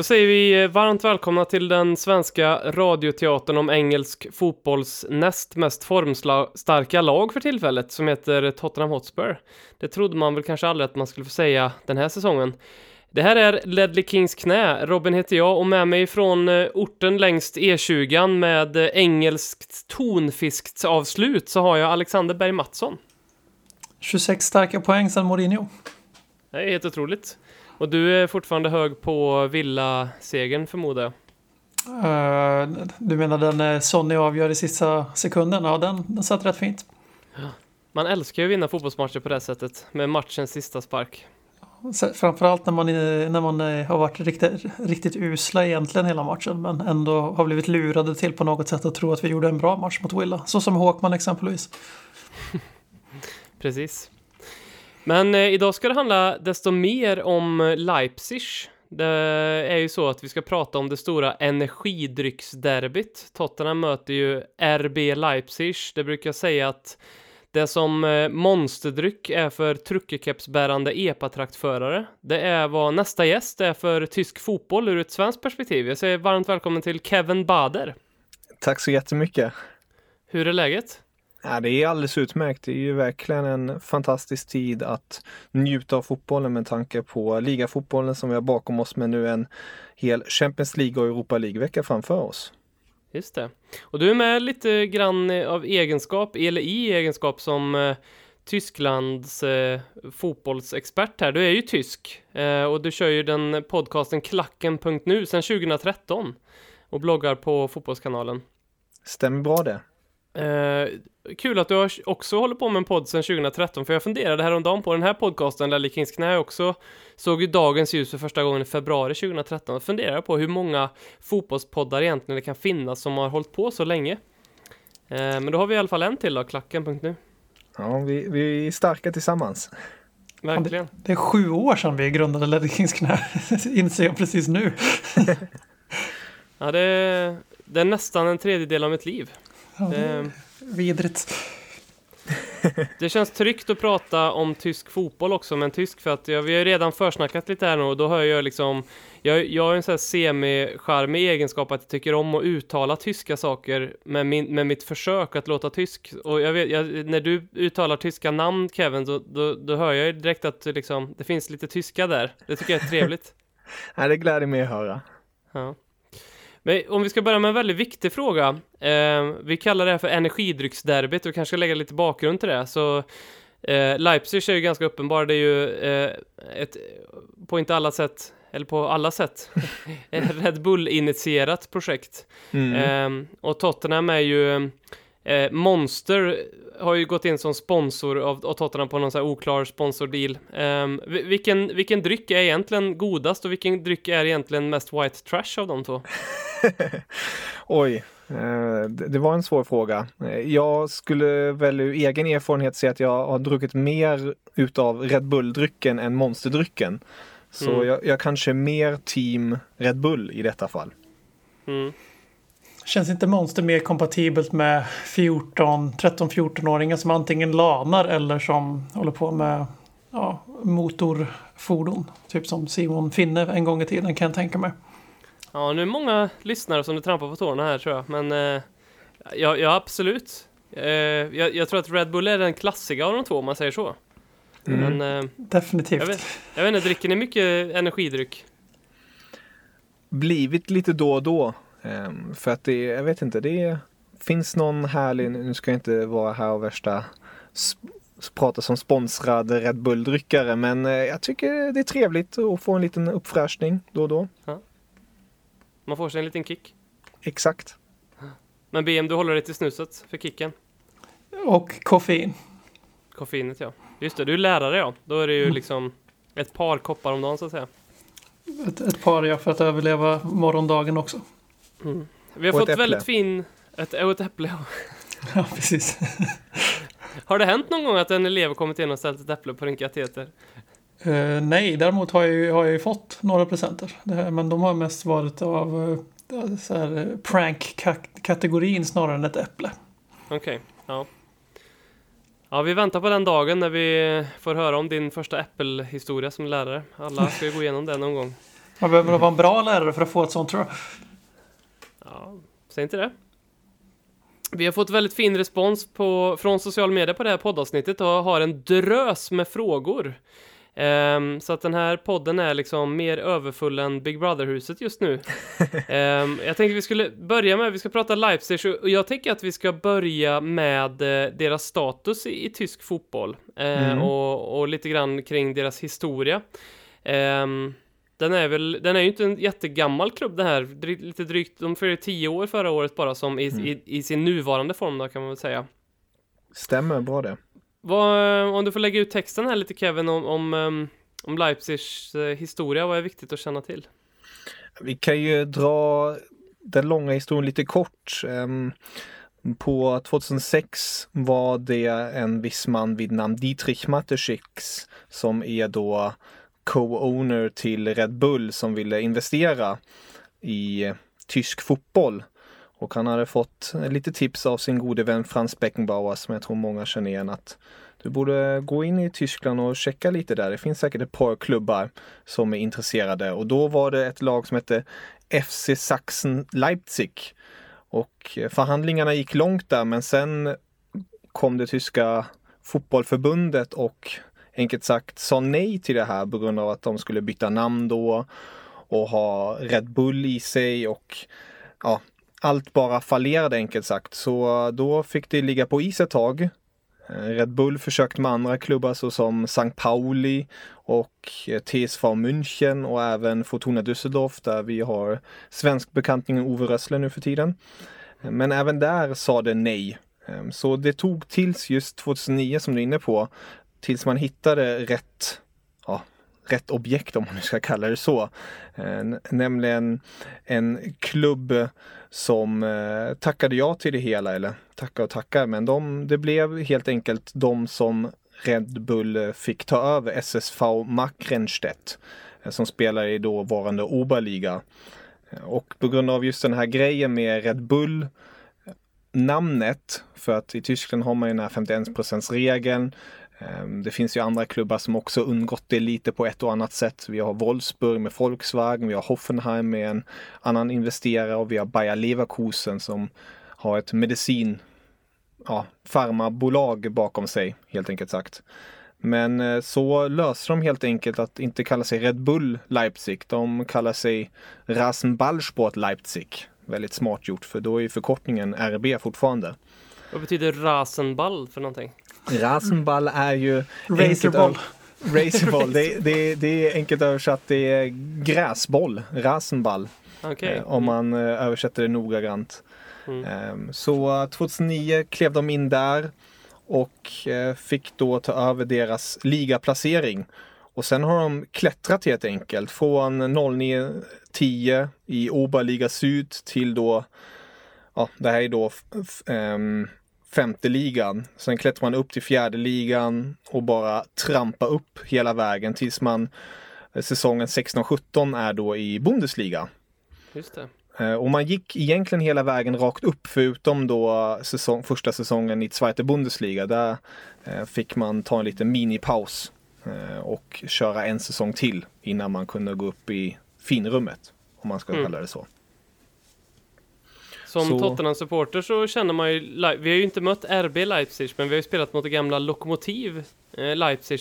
Då säger vi eh, varmt välkomna till den svenska radioteatern om engelsk fotbolls näst mest formstarka lag för tillfället, som heter Tottenham Hotspur. Det trodde man väl kanske aldrig att man skulle få säga den här säsongen. Det här är Ledley Kings knä. Robin heter jag och med mig från eh, orten längst E20 med eh, engelskt tonfisksavslut så har jag Alexander Berg Mattsson. 26 starka poäng sedan Mourinho. Det är helt otroligt. Och du är fortfarande hög på Villa-segern förmodar jag. Eh, du menar den eh, Sonny avgör i sista sekunden? Ja, den, den satt rätt fint. Man älskar ju att vinna fotbollsmatcher på det sättet, med matchens sista spark. Framförallt när man, när man eh, har varit riktigt, riktigt usla egentligen hela matchen men ändå har blivit lurade till på något sätt att tro att vi gjorde en bra match mot Villa. Så som Håkman exempelvis. Precis. Men eh, idag ska det handla desto mer om eh, Leipzig. Det är ju så att vi ska prata om det stora energidrycksderbyt. Tottenham möter ju RB Leipzig. Det brukar säga att det som eh, monsterdryck är för truckekepsbärande epatraktförare. Det är vad nästa gäst är för tysk fotboll ur ett svenskt perspektiv. Jag säger varmt välkommen till Kevin Bader. Tack så jättemycket. Hur är läget? Ja, det är alldeles utmärkt. Det är ju verkligen en fantastisk tid att njuta av fotbollen med tanke på ligafotbollen som vi har bakom oss med nu en hel Champions League och Europa League-vecka framför oss. Just det. Och du är med lite grann av egenskap, eller i egenskap som eh, Tysklands eh, fotbollsexpert här. Du är ju tysk eh, och du kör ju den podcasten Klacken.nu sedan 2013 och bloggar på Fotbollskanalen. Stämmer bra det? Eh, kul att du har också håller på med en podd sedan 2013, för jag funderade häromdagen på den här podcasten, Lally Kings knä också, såg ju dagens ljus för första gången i februari 2013, och funderade på hur många fotbollspoddar egentligen det kan finnas som har hållit på så länge. Eh, men då har vi i alla fall en till då, klacken.nu. Ja, vi, vi är starka tillsammans. Verkligen. Det är sju år sedan vi grundade Ledley Kings knä. Inser jag precis nu. Ja, det, är- det är nästan en tredjedel av mitt liv. Det, Vidrigt. Det känns tryggt att prata om tysk fotboll också med en tysk för att jag, vi har ju redan försnackat lite här nu och då hör jag liksom Jag, jag har en sån här semi-charmig egenskap att jag tycker om att uttala tyska saker med, min, med mitt försök att låta tysk och jag vet, jag, när du uttalar tyska namn Kevin då, då, då hör jag ju direkt att liksom, det finns lite tyska där. Det tycker jag är trevligt. Ja, det gläder mig att höra. Ja. Men om vi ska börja med en väldigt viktig fråga. Eh, vi kallar det här för energidrycksderbyt och kanske lägga lite bakgrund till det. Så eh, Leipzig är ju ganska uppenbar. Det är ju eh, ett, på inte alla sätt, eller på alla sätt, ett Red Bull-initierat projekt. Mm. Eh, och Tottenham är ju Eh, Monster har ju gått in som sponsor av, av Tottenham på någon sån här oklar sponsordeal. Vi- vilken, vilken dryck är egentligen godast och vilken dryck är egentligen mest white trash av de två? Oj, eh, det var en svår fråga. Eh, Jag skulle väl ur egen erfarenhet säga att jag har druckit mer utav Red Bull-drycken än Monsterdrycken. Så Mm. jag, jag kanske är mer team Red Bull i detta fall. Mm. Känns inte Monster mer kompatibelt med 14, 13-14-åringar som antingen lanar eller som håller på med ja, motorfordon? Typ som Simon Finne en gång i tiden kan jag tänka mig. Ja, nu är många lyssnare som du trampar på tårna här tror jag, men eh, ja, ja, absolut. Eh, jag, jag tror att Red Bull är den klassiga av de två om man säger så. Men eh, Definitivt. jag, vet, jag vet inte, dricker ni mycket energidryck? Blivit lite då och då. Ehm, För att det, jag vet inte, det finns någon härlig, nu ska jag inte vara här och värsta prata som sponsrad Red Bull-dryckare. Men eh, jag tycker det är trevligt att få en liten uppfräschning då och då. Man får sig en liten kick. Exakt. Men BM, du håller dig till snuset för kicken. Och koffein. Koffeinet ja. Just det, du är lärare ja. Då är det ju liksom ett par koppar om dagen så att säga. Ett, ett par ja, för att överleva morgondagen också. Vi har Och fått väldigt fin... Ett, och ett äpple. ja. Precis. Har det hänt någon gång att en elev kommit in och ställt ett äpple på din kateter? Eh, nej, däremot har jag, ju, har jag ju fått några presenter. Här, men de har mest varit av uh, här, eh, prank-kategorin snarare än ett äpple. Okej, ja. Ja, vi väntar på den dagen när vi får höra om din första Apple-historia som lärare. Alla ska ju gå igenom det någon gång. Man behöver vara en bra lärare för att få ett sånt tror jag. Ja, säg inte det. Vi har fått väldigt fin respons på, från social media på det här poddavsnittet och har en drös med frågor. Ehm, så att den här podden är liksom mer överfull än Big Brother-huset just nu. Ehm, jag tänkte vi skulle börja med, vi ska prata Leipzig och jag tänker att vi ska börja med eh, deras status i, i tysk fotboll. Eh, Mm. och, och lite grann kring deras historia. Ehm, den är väl, den är ju inte en jättegammal klubb den här, dry, lite drygt, de fyllde tio år förra året bara som i, i, i sin nuvarande form då kan man väl säga. Stämmer bra det. Vad, om du får lägga ut texten här lite Kevin om, om, ehm, om Leipzigs eh, historia, vad är viktigt att känna till? Vi kan ju dra den långa historien lite kort. Ehm, På 2006 var det en viss man vid namn Dietrich Mateschitz som är då co-owner till Red Bull som ville investera i tysk fotboll. Och han hade fått lite tips av sin gode vän Franz Beckenbauer som jag tror många känner igen att du borde gå in i Tyskland och checka lite där. Det finns säkert ett par klubbar som är intresserade och då var det ett lag som hette FC Sachsen Leipzig. Och eh, förhandlingarna gick långt där men sen kom det tyska fotbollförbundet och enkelt sagt sa nej till det här på grund av att de skulle byta namn då och ha Red Bull i sig och ja, allt bara fallerade enkelt sagt. Så då fick det ligga på is ett tag. Eh, Red Bull försökte med andra klubbar såsom St. Pauli och eh, TSV München och även Fortuna Düsseldorf där vi har svensk bekantningen Ove Rössler nu för tiden. Eh, men även där sa det nej. Så det tog tills just 2009 som du är inne på, tills man hittade rätt, ja, rätt objekt om man nu ska kalla det så. Eh, nämligen en klubb som eh, tackade ja till det hela, eller tackar och tackar, men de, det blev helt enkelt de som Red Bull fick ta över SSV Makrenstedt eh, som spelar i dåvarande Oberliga. Och på grund av just den här grejen med Red Bull namnet, för att i Tyskland har man ju den här 51% regeln Ehm, det finns ju andra klubbar som också undgått det lite på ett och annat sätt. Vi har Wolfsburg med Volkswagen, vi har Hoffenheim med en annan investerare och vi har Bayer Leverkusen som har ett medicin, ja, farmabolag bakom sig helt enkelt sagt. Men eh, så löser de helt enkelt att inte kalla sig Red Bull Leipzig. De kallar sig Rasenballsport Leipzig. Väldigt smart gjort för då är ju förkortningen RB fortfarande. Vad betyder Rasenball för någonting? Rasenball är ju enkelt Racerboll. det, det, det är enkelt översatt, det är gräsboll, rasenball, Okej. eh, om man eh, översätter det noggrant. Mm. Ehm, så 2009 klev de in där och eh, fick då ta över deras ligaplacering. Och sen har de klättrat helt enkelt från 09-10 i Oberliga Syd till då, ja det här är då f- f- ehm, femte ligan. Sen klättrar man upp till fjärde ligan och bara trampa upp hela vägen tills man eh, säsongen 16-17 är då i Bundesliga. Just det. Eh, Och man gick egentligen hela vägen rakt upp förutom då säsong, första säsongen i Zweite Bundesliga. Där eh, fick man ta en liten minipaus och köra en säsong till innan man kunde gå upp i finrummet. Om man ska Mm. kalla det så. Som Så- Tottenham-supporter så känner man ju, vi har ju inte mött RB Leipzig, men vi har ju spelat mot det gamla Lokomotiv eh, Leipzig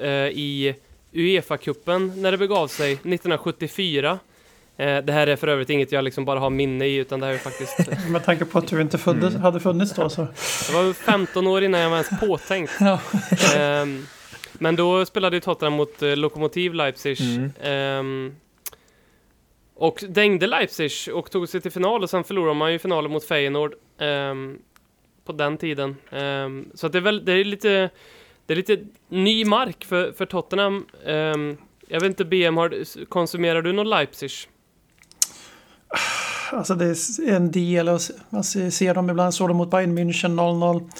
eh, i Uefa-cupen när det begav sig 1974. Eh, det här är för övrigt inget jag liksom bara har minne i utan det här är faktiskt... Med tanke på att du inte föddes, Mm. hade funnits då så. Jag var 15 år innan jag var ens påtänkt. Ja. Ehm, men då spelade ju Tottenham mot Lokomotiv Leipzig. Mm. Och dängde Leipzig och tog sig till final och sen förlorade man ju finalen mot Feyenoord um, på den tiden. Um, så att det är väl, det är lite, det är lite ny mark för, för Tottenham. Um, jag vet inte BM, har, konsumerar du någon Leipzig? Alltså det är en del, och man ser dem ibland, såg dem mot Bayern München 0-0.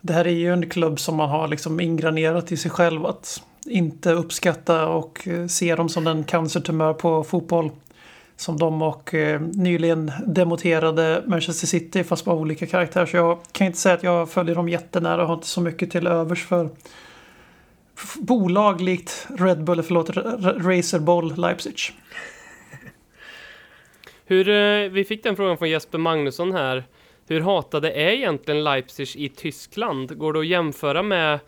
Det här är ju en klubb som man har liksom ingranerat i sig själv att inte uppskatta och eh, se dem som den cancertumör på fotboll. Som de och eh, nyligen demoterade Manchester City fast bara olika karaktärer. Så jag kan inte säga att jag följer dem jättenära och har inte så mycket till övers för bolag likt Red Bull, förlåt, Racer Boll Leipzig. Hur, eh, vi fick den frågan från Jesper Magnusson här. Hur hatade är egentligen Leipzig i Tyskland? Går det att jämföra med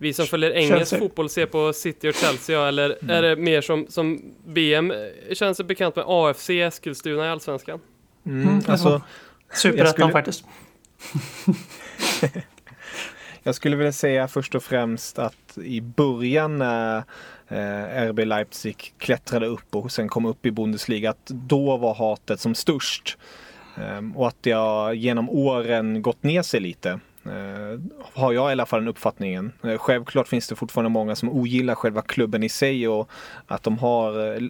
vi som följer engelsk Chelsea. fotboll ser på City och Chelsea, eller är det mer som, som BM känner sig bekant med AFC Eskilstuna i Allsvenskan? Mm, Mm, alltså. Superettan skulle- faktiskt. Jag skulle vilja säga först och främst att i början när eh, RB Leipzig klättrade upp och sen kom upp i Bundesliga att då var hatet som störst. Ehm, och att det har genom åren gått ner sig lite. Eh, har jag i alla fall den uppfattningen. Eh, självklart finns det fortfarande många som ogillar själva klubben i sig och att de har eh,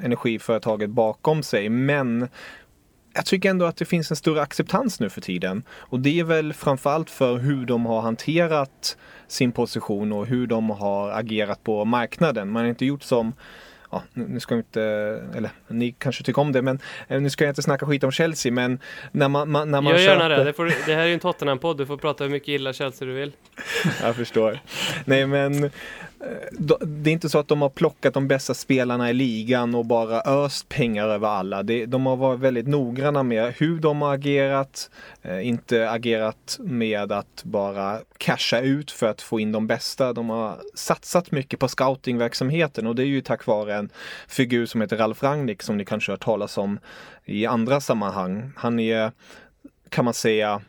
energiföretaget bakom sig. Men jag tycker ändå att det finns en större acceptans nu för tiden. Och det är väl framförallt för hur de har hanterat sin position och hur de har agerat på marknaden. Man har inte gjort som Ja, nu ska vi inte, eller ni kanske tycker om det, men eh, nu ska jag inte snacka skit om Chelsea, men när man, man, när man Gör gärna köper... det. Det, får, det här är ju en Tottenham-podd, du får prata hur mycket illa Chelsea du vill. Jag förstår. Nej men Eh, det är inte så att de har plockat de bästa spelarna i ligan och bara öst pengar över alla. De har varit väldigt noggranna med hur de har agerat. Eh, inte agerat med att bara casha ut för att få in de bästa. De har satsat mycket på scoutingverksamheten och det är ju tack vare en figur som heter Ralf Rangnick som ni kanske har hört talas om i andra sammanhang. Han är, kan man säga,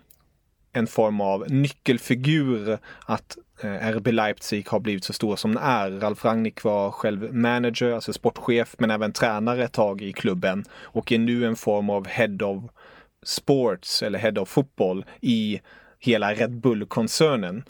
en form av nyckelfigur att Eh, RB Leipzig har blivit så stor som den är. Ralf Rangnick var själv manager, alltså sportchef, men även tränare ett tag i klubben och är nu en form av head of sports eller head of football i hela Red Bull-koncernen.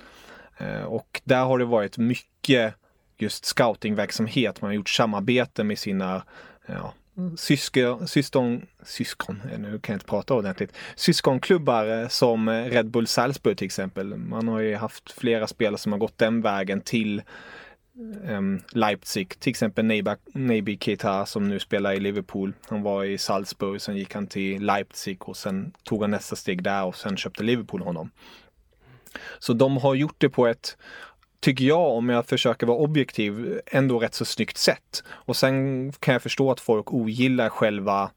Eh, och där har det varit mycket just scoutingverksamhet. Man har gjort samarbete med sina ja, Mm. syskon, syskon, syskon, nu kan jag inte prata ordentligt, syskonklubbar eh, som eh, Red Bull Salzburg till exempel. Man har ju haft flera spelare som har gått den vägen till um, Leipzig, till exempel Naby Keita som nu spelar i Liverpool. Han var i Salzburg, sen gick han till Leipzig och sen tog han nästa steg där och sen köpte Liverpool honom. Så de har gjort det på ett, tycker jag, om jag försöker vara objektiv, ändå rätt så snyggt sätt. Och sen kan jag förstå att folk ogillar själva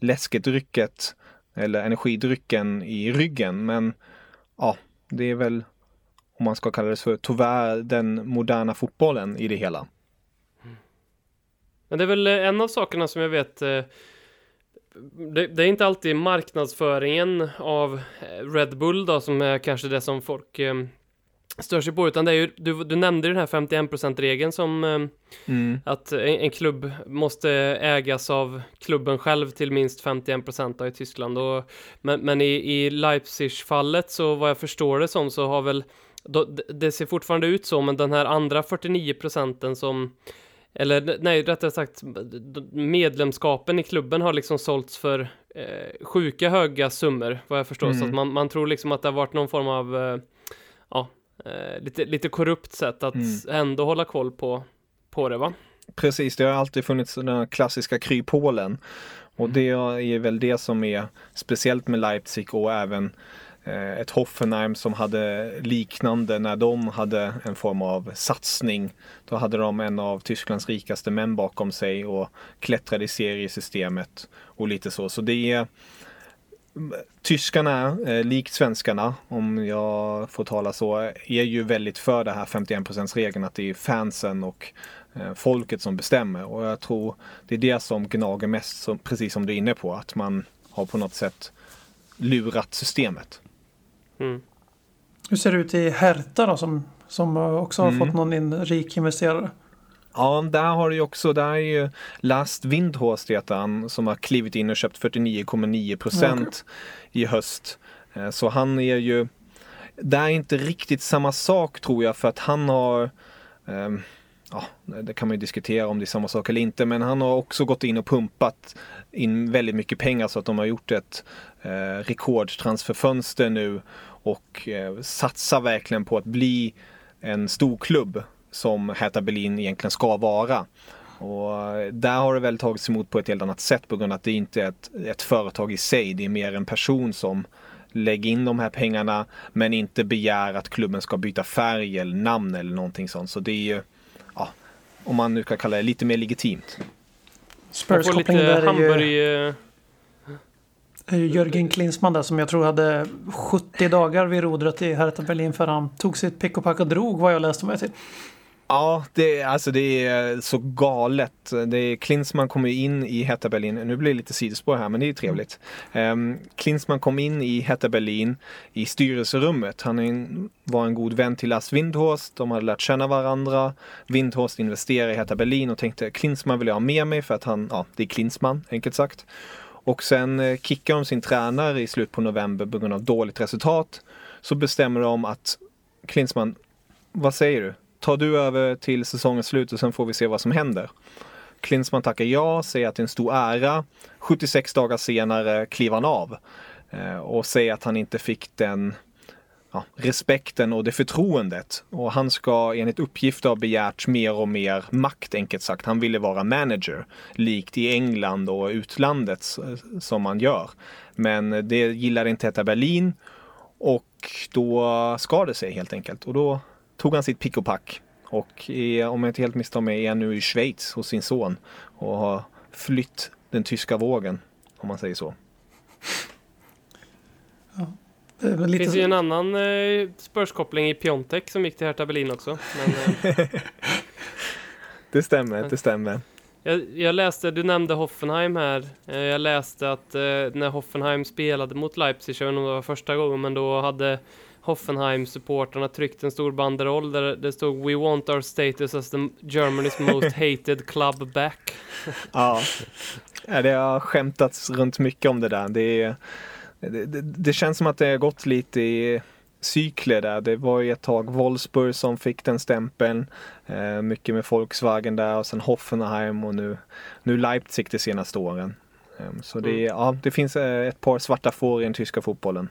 läskedrycket eller energidrycken i ryggen. Men ja, det är väl, om man ska kalla det så, tyvärr den moderna fotbollen i det hela. Men det är väl eh, en av sakerna som jag vet eh, det, det är inte alltid marknadsföringen av eh, Red Bull då som är kanske det som folk stör sig på utan det är ju, du, du nämnde den här 51%-regeln som eh, Mm. att en, en klubb måste ägas av klubben själv till minst 51% då i Tyskland och, men, men i, i Leipzig-fallet så vad jag förstår det som så har väl då, det- ser fortfarande ut så men den här andra 49% som eller nej, rättare sagt medlemskapen i klubben har liksom sålts för eh, sjuka höga summor vad jag förstår. Så Mm. att man, man tror liksom att det har varit någon form av eh, ja, eh, lite, lite korrupt sätt att Mm. ändå hålla koll på, på det va? Precis, det har alltid funnits den klassiska kryphålen. Och det är väl det som är speciellt med Leipzig och även eh, ett Hoffenheim som hade liknande när de hade en form av satsning. Då hade de en av Tysklands rikaste män bakom sig och klättrade i seriesystemet och lite så. Så det är Tyskarna, eh, likt svenskarna, om jag får tala så, är ju väldigt för det här 51%-regeln att det är fansen och eh, folket som bestämmer. Och jag tror det är det som gnager mest, som, precis som du är inne på, att man har på något sätt lurat systemet. Mm. Hur ser det ut i Hertha då som, som också har Mm. fått någon in, rik investerare? Ja, där har du ju också, där är ju Last Windhorst heter han, som har klivit in och köpt 49,9 procent i höst. Eh, Så han är ju, det är inte riktigt samma sak tror jag för att han har ehm, Ja, det kan man ju diskutera om det är samma sak eller inte, men han har också gått in och pumpat in väldigt mycket pengar så att de har gjort ett eh, rekordtransferfönster nu och eh, satsar verkligen på att bli en stor klubb som Hertha Berlin egentligen ska vara. Och där har det väl tagits emot på ett helt annat sätt på grund av att det inte är ett, ett företag i sig. Det är mer en person som lägger in de här pengarna men inte begär att klubben ska byta färg eller namn eller någonting sånt. Så det är ju, ja, om man nu ska kalla det lite mer legitimt. Man får Spurs-koppling lite där är ju, Hamburg... eh, är ju Jörgen Klinsmann där som jag tror hade 70 dagar vid rodret i Hertha Berlin för han tog sitt pick och pack och drog vad jag läste mig till. Ja, det, alltså det är så galet. Det är, Klinsmann kommer ju in i Hetta Berlin. Nu blir det lite sidospår här, men det är ju trevligt. Um, Klinsmann kom in i Hetta Berlin i styrelserummet. Han är en, var en god vän till Lars Windhorst. De hade lärt känna varandra. Windhorst investerade i Hetta Berlin och tänkte Klinsmann vill jag ha med mig för att han, ja, det är Klinsmann, enkelt sagt. Och sen eh, kickar de sin tränare i slutet på november på grund av dåligt resultat. Så bestämmer de att Klinsmann, vad säger du? Tar du över till säsongens slut och sen får vi se vad som händer. Klinsmann tackar ja, säger att det är en stor ära. 76 dagar senare kliver han av eh, och säger att han inte fick den ja, respekten och det förtroendet. Och han ska enligt uppgift ha begärt mer och mer makt, enkelt sagt. Han ville vara manager, likt i England och utlandet som man gör. Men det gillade inte heta Berlin och då skar det sig helt enkelt. Och då tog han sitt pick och pack. Och är, om jag inte helt misstar mig är han nu i Schweiz hos sin son och har flytt den tyska vågen, om man säger så. Det är väl Det lite, finns ju en annan eh, Spurs-koppling i Piontek som gick till Hertha Berlin också. Men, eh, Det stämmer, det stämmer. jag, jag läste, du nämnde Hoffenheim här. Eh, jag läste att eh, när Hoffenheim spelade mot Leipzig, jag vet inte om det var första gången, men då hade Hoffenheim-supportrarna tryckt en stor banderoll där det stod We want our status as the Germany's most hated club back. Ja. det har skämtats runt mycket om det där. Det, det, det, det känns som att det har gått lite i cykler där. Det var ju ett tag Wolfsburg som fick den stämpeln. Eh, mycket med Volkswagen där och sen Hoffenheim och nu, nu Leipzig de senaste åren. Eh, så det, är- ja, det finns eh, ett par svarta får i den tyska fotbollen.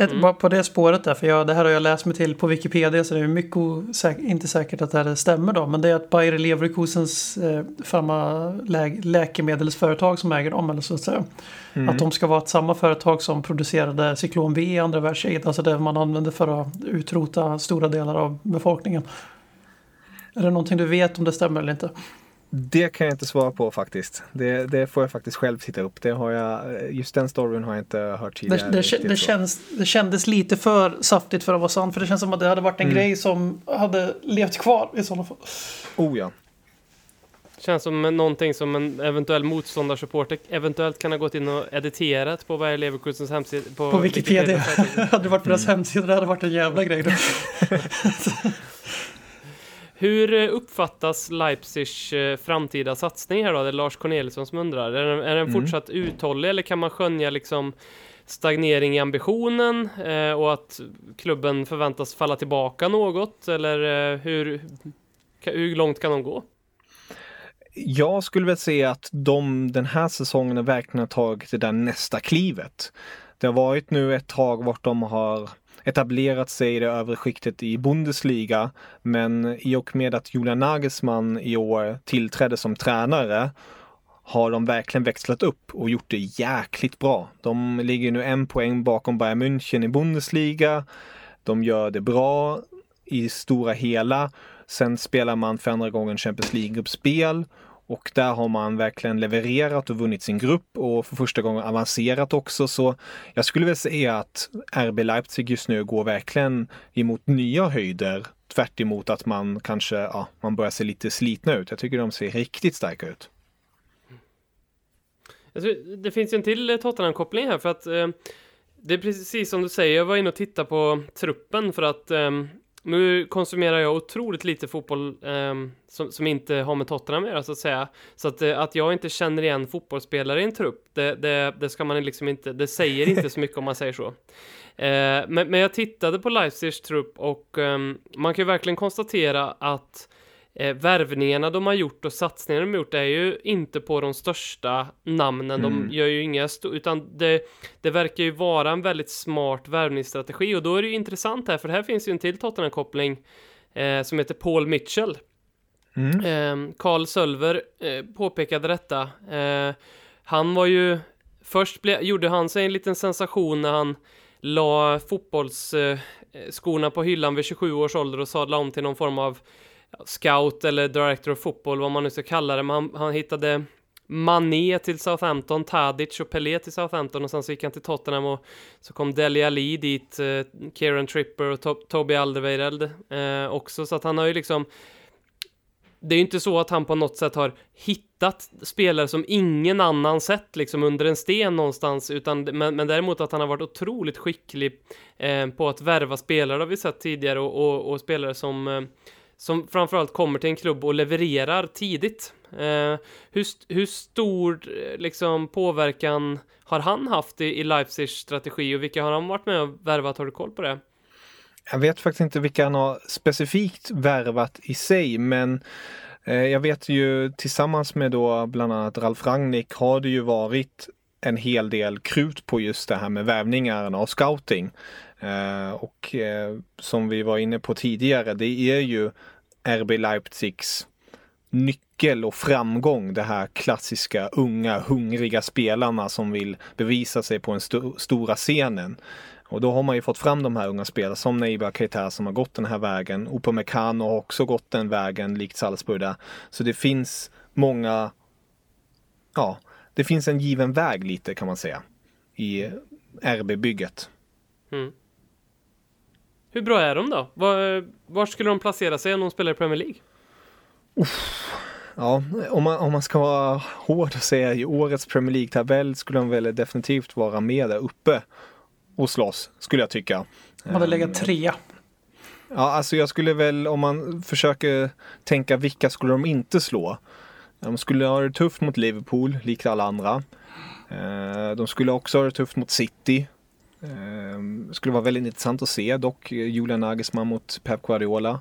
Mm. bara på det spåret där, för jag, det här har jag läst mig till på Wikipedia så det är mycket osäk- inte säkert att det här stämmer då. Men det är att Bayer Leverkusens eh, lä- läkemedelsföretag som äger dem, eller så att säga. Mm. Att de ska vara ett samma företag som producerade cyklon V i andra världskriget. Alltså det man använde för att utrota stora delar av befolkningen. Är det någonting du vet om det stämmer eller inte? Det kan jag inte svara på faktiskt. Det, det får jag faktiskt själv titta upp. Det har jag, just den storyn har jag inte hört Det, tidigare. det, det, så. känns, det kändes lite för saftigt för att vara sant. För det känns som att det hade varit en Mm. grej som hade levt kvar i sådana fall. Oh ja. Känns som någonting som en eventuell motståndarsupporter eventuellt kan ha gått in och editerat på Bayer Leverkusens hemsida. På, På Wikipedia. Wikipedia. hade det varit på deras hemsida det hade varit en jävla grej. Hur eh, uppfattas Leipzigs eh, framtida satsning här då? Det är Lars Corneliusson som undrar. Är den, är den Mm. fortsatt uthållig eller kan man skönja liksom stagnering i ambitionen eh, och att klubben förväntas falla tillbaka något? Eller eh, hur, hur långt kan de gå? Jag skulle väl säga att de den här säsongen verkligen har tagit det där nästa klivet. Det har varit nu ett tag vart de har etablerat sig i det övre skiktet i Bundesliga. Men i och med att Julian Nagelsmann i år tillträdde som tränare har de verkligen växlat upp och gjort det jäkligt bra. De ligger nu en poäng bakom Bayern München i Bundesliga. De gör det bra i stora hela. Sen spelar man för andra gången Champions League-gruppspel och där har man verkligen levererat och vunnit sin grupp och för första gången avancerat också. Så jag skulle väl säga att RB Leipzig just nu går verkligen emot nya höjder. Tvärt emot att man kanske, ja, man börjar se lite slitna ut. Jag tycker de ser riktigt starka ut. Jag tror, det finns ju en till eh, Tottenham-koppling här för att eh, det är precis som du säger, jag var inne och tittade på truppen för att eh, nu konsumerar jag otroligt lite fotboll eh, som, som, inte har med Tottenham att göra så att säga. Så att, eh, att jag inte känner igen fotbollsspelare i en trupp, det, det, det, ska man liksom inte, det säger inte så mycket om man säger så. Eh, men, men, jag tittade på Leipzigs trupp och eh, man kan ju verkligen konstatera att eh, värvningarna de har gjort och satsningarna de har gjort är ju inte på de största namnen. Mm. De gör ju inga utan det, det verkar ju vara en väldigt smart värvningsstrategi och då är det ju intressant här för här finns ju en till Tottenham-koppling eh, som heter Paul Mitchell. Mm. Eh, Carl Sölver eh, påpekade detta. Eh, han var ju Först ble, gjorde han sig en liten sensation när han la fotbollsskorna på hyllan vid 27 års ålder och sadlade om till någon form av scout eller director of football, vad man nu ska kalla det. Men han, han hittade Mané till Southampton, Tadic och Pelé till Southampton och sen så gick han till Tottenham och så kom Deli Ali dit, eh, Kieran Tripper och to Toby Alderweireld eh, också, så att han har ju liksom det är ju inte så att han på något sätt har hittat spelare som ingen annan sett liksom under en sten någonstans, utan men, men däremot att han har varit otroligt skicklig eh, på att värva spelare har vi sett tidigare och, och, och spelare som eh, som framförallt kommer till en klubb och levererar tidigt. Eh, hur, hur stor eh, liksom, påverkan har han haft i, i Leipzigs strategi och vilka har han varit med och värvat? Har du koll på det? Jag vet faktiskt inte vilka han har specifikt värvat i sig, men eh, jag vet ju tillsammans med då bland annat Ralf Rangnick har det ju varit en hel del krut på just det här med värvningarna och scouting. Eh, och eh, som vi var inne på tidigare, det är ju RB Leipzigs nyckel och framgång. Det här klassiska unga hungriga spelarna som vill bevisa sig på den st stora scenen. Och då har man ju fått fram de här unga spelarna som Neiba Keita som har gått den här vägen. Upamecano har också gått den vägen likt Salzburg där. Så det finns många, ja, det finns en given väg lite kan man säga i RB-bygget. Mm. Hur bra är de då? Var, var skulle de placera sig om de spelar i Premier League? Uff. Ja, om man, om man ska vara hård och säga i årets Premier League-tabell skulle de väl definitivt vara med där uppe och slåss, skulle jag tycka. De hade legat ehm, trea. Ja, alltså jag skulle väl, om man försöker tänka vilka skulle de inte slå? De skulle ha det tufft mot Liverpool, likt alla andra. Ehm, de skulle också ha det tufft mot City, Ehm, skulle vara väldigt intressant att se dock, eh, Julian Nagelsmann mot Pep Guardiola.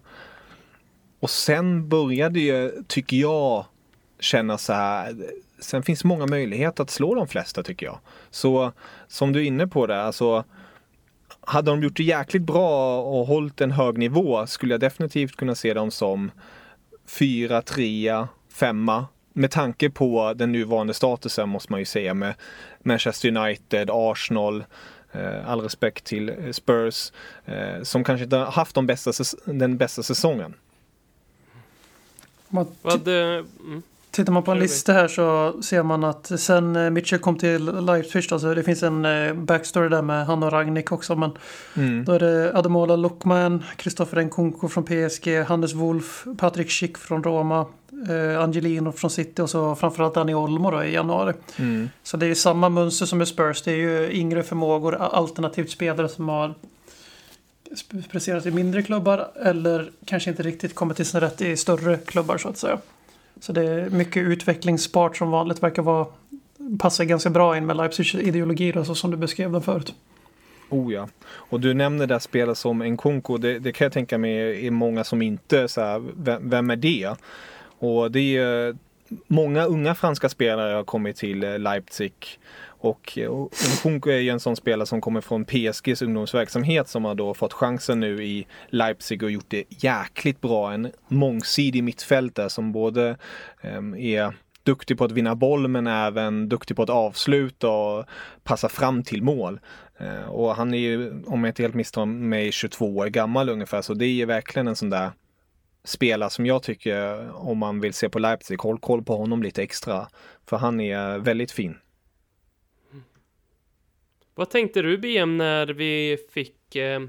Och sen började ju, tycker jag, känna så här. Sen finns många möjligheter att slå de flesta tycker jag. Så som du är inne på det, alltså hade de gjort det jäkligt bra och hållit en hög nivå skulle jag definitivt kunna se dem som fyra, trea, femma. Med tanke på den nuvarande statusen måste man ju säga med Manchester United, Arsenal, all respekt till eh, Spurs eh, som kanske inte har haft de bästa, den bästa säsongen. Vad, mm. Tittar man på en lista här så ser man att sen Mitchell kom till Leipzig, alltså det finns en backstory där med han och Ragnik också. Men mm. då är det Ademola Luckman, Kristoffer Nkunku från PSG, Hannes Wolf, Patrik Schick från Roma, eh, Angelino från City och så framförallt Dani Olmo då i januari. Mm. Så det är samma mönster som med Spurs. Det är ju yngre förmågor, alternativt spelare som har presterat i mindre klubbar eller kanske inte riktigt kommit till sin rätt i större klubbar så att säga. Så det är mycket utvecklingsbart som vanligt verkar vara passar ganska bra in med Leipzigs ideologi då, så som du beskrev den förut. Oh ja. Och du nämner det spelare som Nkunku. Det, det kan jag tänka mig är många som inte så här, vem, vem är det? Och det är eh, många unga franska spelare har kommit till eh, Leipzig. Eh, och Nkunku är ju en sån spelare som kommer från PSGs ungdomsverksamhet som har då fått chansen nu i Leipzig och gjort det jäkligt bra. En mångsidig mittfältare som både ehm, är duktig på att vinna boll men även duktig på att avsluta och passa fram till mål. Och han är ju, om jag inte helt misstar mig, 22 år gammal ungefär så det är verkligen en sån där spelare som jag tycker, om man vill se på Leipzig, håll koll på honom lite extra. För han är väldigt fin. Vad tänkte du BM när vi fick eh,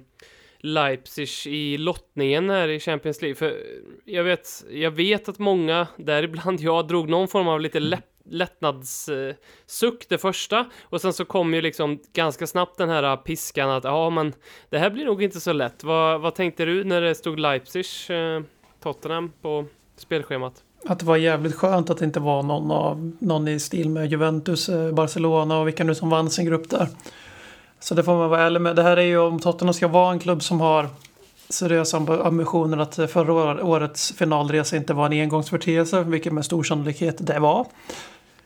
Leipzig i lottningen här i Champions League? För jag vet, jag vet att många, däribland jag, drog någon form av lite läpp lättnadssuck det första och sen så kom ju liksom ganska snabbt den här piskan att ja men det här blir nog inte så lätt. Vad, vad tänkte du när det stod Leipzig eh, Tottenham på spelschemat? Att det var jävligt skönt att det inte var någon, av, någon i stil med Juventus, eh, Barcelona och vilka nu som vann sin grupp där. Så det får man vara ärlig med. Det här är ju om Tottenham ska vara en klubb som har seriösa ambitioner att eh, förra årets finalresa inte var en engångsförteelse, vilket med stor sannolikhet det var.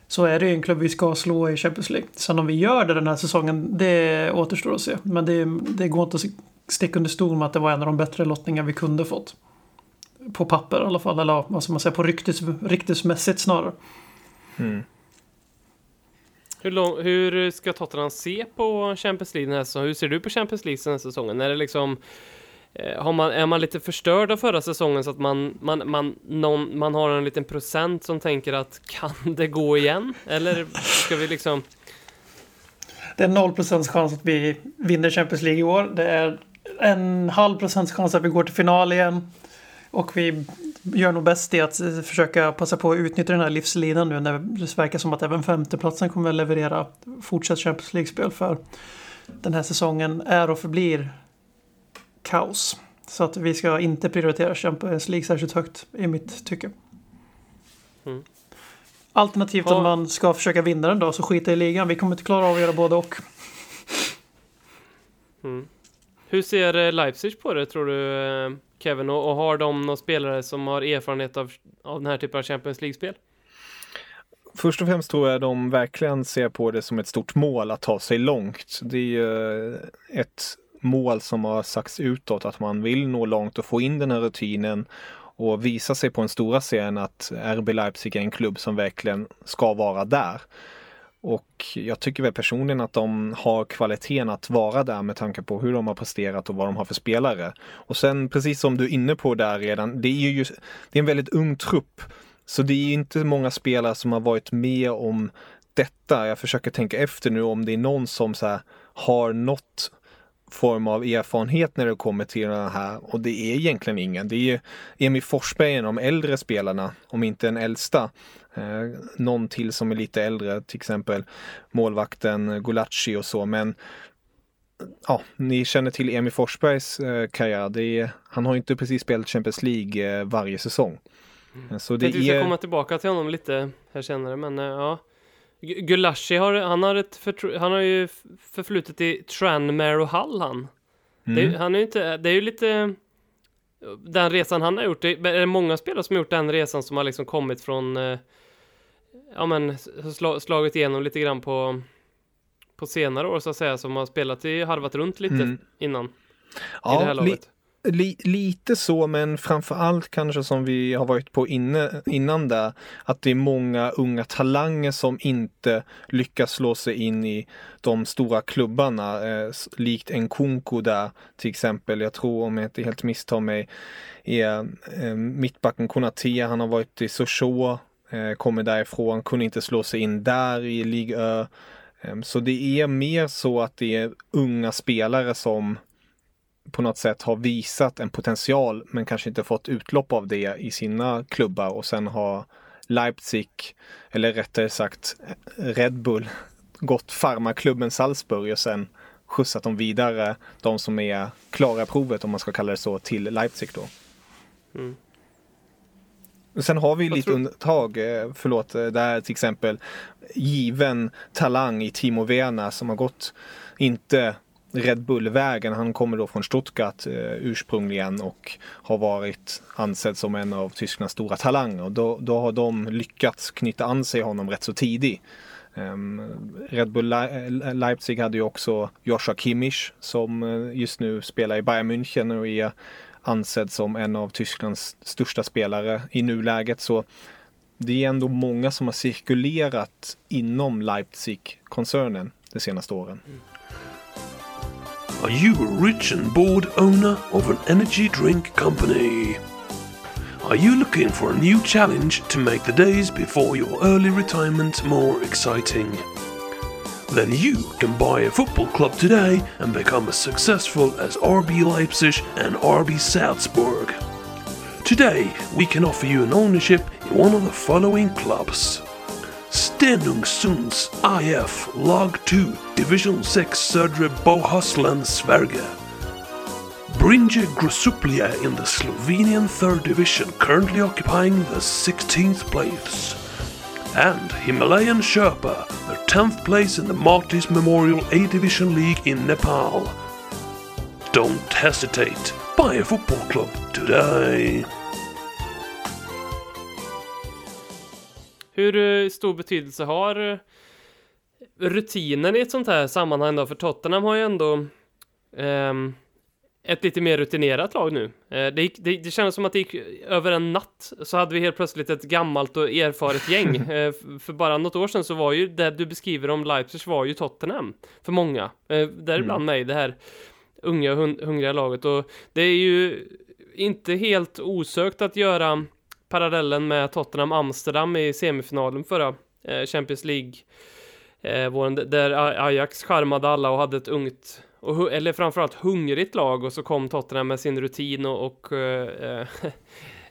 Så är det ju en klubb vi ska slå i Champions League. Sen om vi gör det den här säsongen, det återstår att se. Men det, det går inte att sticka under stol med att det var en av de bättre lottningar vi kunde fått. På papper i alla fall, eller vad ska man säga, på ryktes, ryktesmässigt snarare. Mm. Hur, lång, hur ska Tottenham se på Champions League den här säsongen? Hur ser du på Champions League den här säsongen? Är det liksom Eh, har man, är man lite förstörd av förra säsongen så att man, man, man, någon, man har en liten procent som tänker att kan det gå igen? Eller ska vi liksom... Det är noll procents chans att vi vinner Champions League i år. Det är en halv procents chans att vi går till final igen. Och vi gör nog bäst i att försöka passa på att utnyttja den här livslinan nu när det verkar som att även femteplatsen kommer att leverera fortsatt Champions League-spel för den här säsongen är och förblir kaos. Så att vi ska inte prioritera Champions League särskilt högt i mitt tycke. Mm. Alternativt ja. om man ska försöka vinna den då så skita i ligan. Vi kommer inte klara av att göra både och. Mm. Hur ser eh, Leipzig på det tror du eh, Kevin? Och, och har de några spelare som har erfarenhet av, av den här typen av Champions League-spel? Först och främst tror jag de verkligen ser på det som ett stort mål att ta sig långt. Det är ju eh, ett mål som har sagts utåt att man vill nå långt och få in den här rutinen och visa sig på den stora scenen att RB Leipzig är en klubb som verkligen ska vara där. Och jag tycker väl personligen att de har kvaliteten att vara där med tanke på hur de har presterat och vad de har för spelare. Och sen precis som du är inne på där redan, det är ju just, det är en väldigt ung trupp. Så det är inte många spelare som har varit med om detta. Jag försöker tänka efter nu om det är någon som så har något form av erfarenhet när det kommer till det här och det är egentligen ingen. Det är ju Emil Forsberg, en av de äldre spelarna, om inte den äldsta. Eh, någon till som är lite äldre, till exempel målvakten Gulacsi och så, men ja, ni känner till Emil Forsbergs eh, karriär. Det är, han har inte precis spelat Champions League eh, varje säsong. Mm. Så det är... Vi ska komma tillbaka till honom lite här senare, men eh, ja. Gulashi har, han har, ett han har ju förflutet i Tranmere och Hull han. Mm. Det, han är inte, det är ju lite den resan han har gjort. Det är många spelare som har gjort den resan som har liksom kommit från eh, ja men slagit igenom lite grann på på senare år så att säga som har spelat i harvat runt lite mm. innan. Ja, i det här laget. Li, lite så, men framför allt kanske som vi har varit på inne, innan där, att det är många unga talanger som inte lyckas slå sig in i de stora klubbarna, eh, likt en Kunko där till exempel. Jag tror, om jag inte helt misstar mig, är eh, mittbacken Konate, han har varit i Sochaux, Eh, kommer därifrån, kunde inte slå sig in där i Ligö. Ö. Ehm, så det är mer så att det är unga spelare som på något sätt har visat en potential men kanske inte fått utlopp av det i sina klubbar och sen har Leipzig, eller rättare sagt Red Bull, gått farmaklubben Salzburg och sen skjutsat dem vidare, de som är klara provet om man ska kalla det så, till Leipzig då. Mm. Sen har vi lite undantag, eh, förlåt, eh, där till exempel given talang i Timo Werner som har gått, inte Red Bull-vägen. Han kommer då från Stuttgart eh, ursprungligen och har varit ansedd som en av Tysklands stora talanger. Då, då har de lyckats knyta an sig honom rätt så tidigt. Um, Red Bull Le Leipzig hade ju också Joshua Kimmich som just nu spelar i Bayern München och är ansedd som en av Tysklands största spelare i nuläget. Så det är ändå många som har cirkulerat inom Leipzig-koncernen de senaste åren. Are you a rich and bored owner of an energy drink company? Are you looking for a new challenge to make the days before your early retirement more exciting? Then you can buy a football club today and become as successful as RB Leipzig and RB Salzburg. Today, we can offer you an ownership in one of the following clubs. Stenungsunds IF Lag 2 Division 6 Södra Bohuslän, Sverige. Brinje Grosuplia in the Slovenian 3rd Division, currently occupying the 16th place. And Himalayan Sherpa, their 10th place in the Martis Memorial A Division League in Nepal. Don't hesitate. Buy a football club today. Hur eh, stor betydelse har eh, rutinen i ett sånt här sammanhang då? För Tottenham har ju ändå um ett lite mer rutinerat lag nu. Eh, det, gick, det, det kändes som att det gick över en natt så hade vi helt plötsligt ett gammalt och erfaret gäng. Eh, för bara något år sedan så var ju det du beskriver om Leipzig var ju Tottenham för många. Eh, däribland mig, det här unga hun- hungriga laget. Och det är ju inte helt osökt att göra parallellen med Tottenham Amsterdam i semifinalen förra Champions League våren, där Ajax charmade alla och hade ett ungt och, eller framförallt hungrigt lag och så kom Tottenham med sin rutin och, och eh, eh,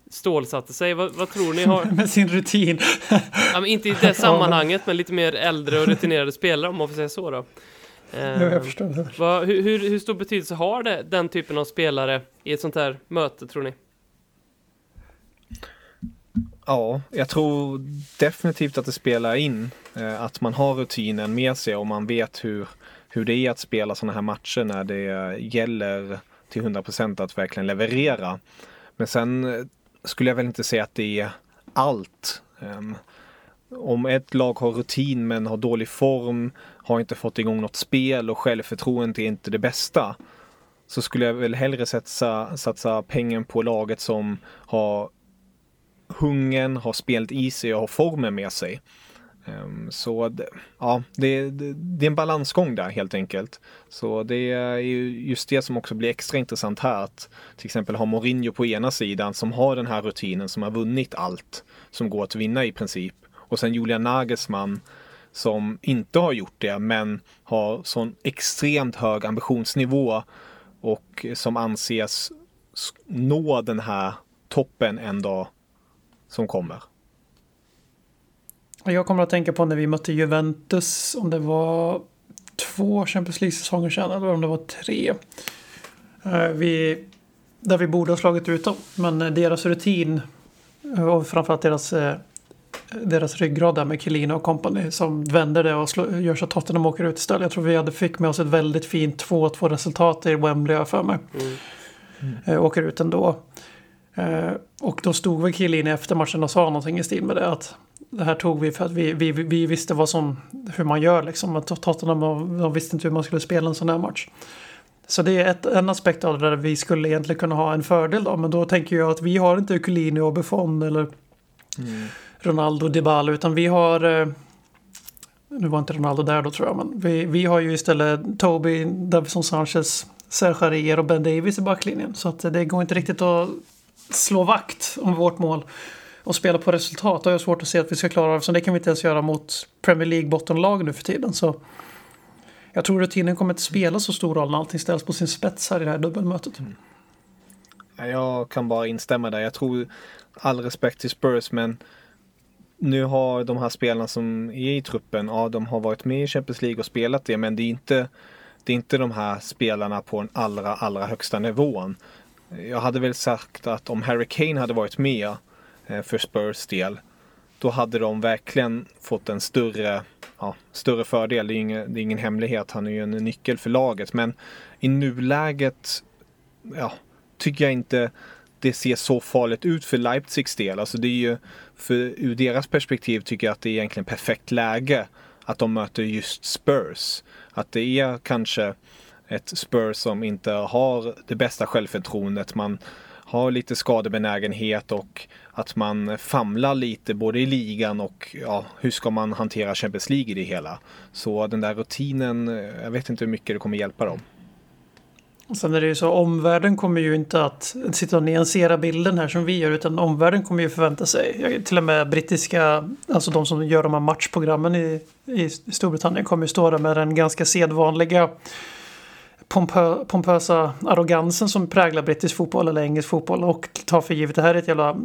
stålsatte sig. Vad, vad tror ni har... Med sin rutin. Ja, men inte i det sammanhanget, men lite mer äldre och rutinerade spelare om man får säga så då. Eh, Ja, jag förstår. det. vad, hur, hur, hur stor betydelse har det, den typen av spelare i ett sånt här möte, tror ni? Ja, jag tror definitivt att det spelar in eh, att man har rutinen med sig och man vet hur, hur det är att spela sådana här matcher när det gäller till 100% att verkligen leverera. Men sen eh, skulle jag väl inte säga att det är allt. Ehm, om ett lag har rutin men har dålig form, har inte fått igång något spel och självförtroendet är inte det bästa. Så skulle jag väl hellre satsa, satsa pengen på laget som har hungern, har spelet i sig och har formen med sig. Ehm, så det, ja, det, det, det är en balansgång där helt enkelt. Så det är ju just det som också blir extra intressant här. Att till exempel ha Mourinho på ena sidan som har den här rutinen, som har vunnit allt som går att vinna i princip. Och sen Julian Nagelsmann som inte har gjort det men har sån extremt hög ambitionsnivå och som anses nå den här toppen en dag som kommer. Jag kommer att tänka på när vi mötte Juventus, om det var två Champions League-säsonger sedan eller om det var tre. Eh, Vi, där vi borde ha slagit ut dem, men deras rutin eh, och framförallt deras, eh, deras ryggrad där med Chiellini och company som vänder det och slå, gör så att Tottenham åker ut istället. Jag tror vi hade fick med oss ett väldigt fint 2-2 resultat i Wembley jag för mig. Eh, Åker ut ändå. Och då stod väl Chiellini efter matchen och sa någonting i stil med det att det här tog vi för att vi, vi, vi visste vad som, hur man gör liksom. Att Tottenham de, visste inte hur man skulle spela en sån här match. Så det är ett, en aspekt av det där vi skulle egentligen kunna ha en fördel då. Men då tänker jag att vi har inte Chiellini och Buffon eller Ronaldo Dybala utan vi har eh, nu var inte Ronaldo där då tror jag, men vi, vi har ju istället Toby, Davison Sanchez, Serge Aurier och Ben Davis i backlinjen. Så att det går inte riktigt att slå vakt om vårt mål och spela på resultat. Det har jag svårt att se att vi ska klara av, så det kan vi inte ens göra mot Premier League bottenlag nu för tiden. Så jag tror rutinen kommer inte spela så stor roll när allting ställs på sin spets här i det här dubbelmötet. Mm. Jag kan bara instämma där. Jag tror all respekt till Spurs men nu har de här spelarna som är i truppen, ja de har varit med i Champions League och spelat det men det är inte, det är inte de här spelarna på den allra, allra högsta nivån. Jag hade väl sagt att om Harry Kane hade varit med Eh, för Spurs del då hade de verkligen fått en större, ja, större fördel. Det är, ingen, det är ingen hemlighet, han är ju en nyckel för laget. Men i nuläget ja, tycker jag inte det ser så farligt ut för Leipzigs del. Alltså det är ju, för ur deras perspektiv tycker jag att det är egentligen perfekt läge att de möter just Spurs. Att det är kanske ett Spurs som inte har det bästa självförtroendet. Man har lite skadebenägenhet och att man famlar lite både i ligan och ja, hur ska man hantera Champions League i det hela. Så den där rutinen, eh, jag vet inte hur mycket det kommer hjälpa dem. Och sen är det ju så, omvärlden kommer ju inte att sitta och nyansera bilden här som vi gör, utan omvärlden kommer ju förvänta sig, till och med brittiska, alltså de som gör de här matchprogrammen i, i Storbritannien kommer ju stå där med den ganska sedvanliga pompö, pompösa arrogansen som präglar brittisk fotboll eller engelsk fotboll och ta för givet det här är ett jävla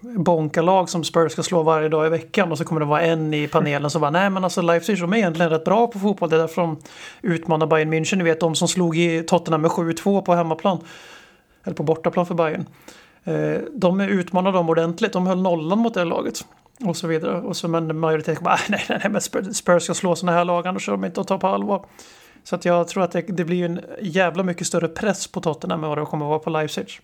bonkalag som Spurs ska slå varje dag i veckan och så kommer det vara en i panelen som bara nej men alltså Leipzig de är egentligen rätt bra på fotboll. Det är därför de utmanar Bayern München. Ni vet de som slog i Tottenham med 7-2 på hemmaplan eller på bortaplan för Bayern. Eh, de utmanade dem ordentligt. De höll nollan mot det laget och så vidare. Och så men majoriteten bara nej nej nej men Spurs- ska slå såna här lag annars är de inte att ta på allvar så att jag tror att det, det blir en jävla mycket större press på Tottenham än vad det kommer att vara på Leipzig.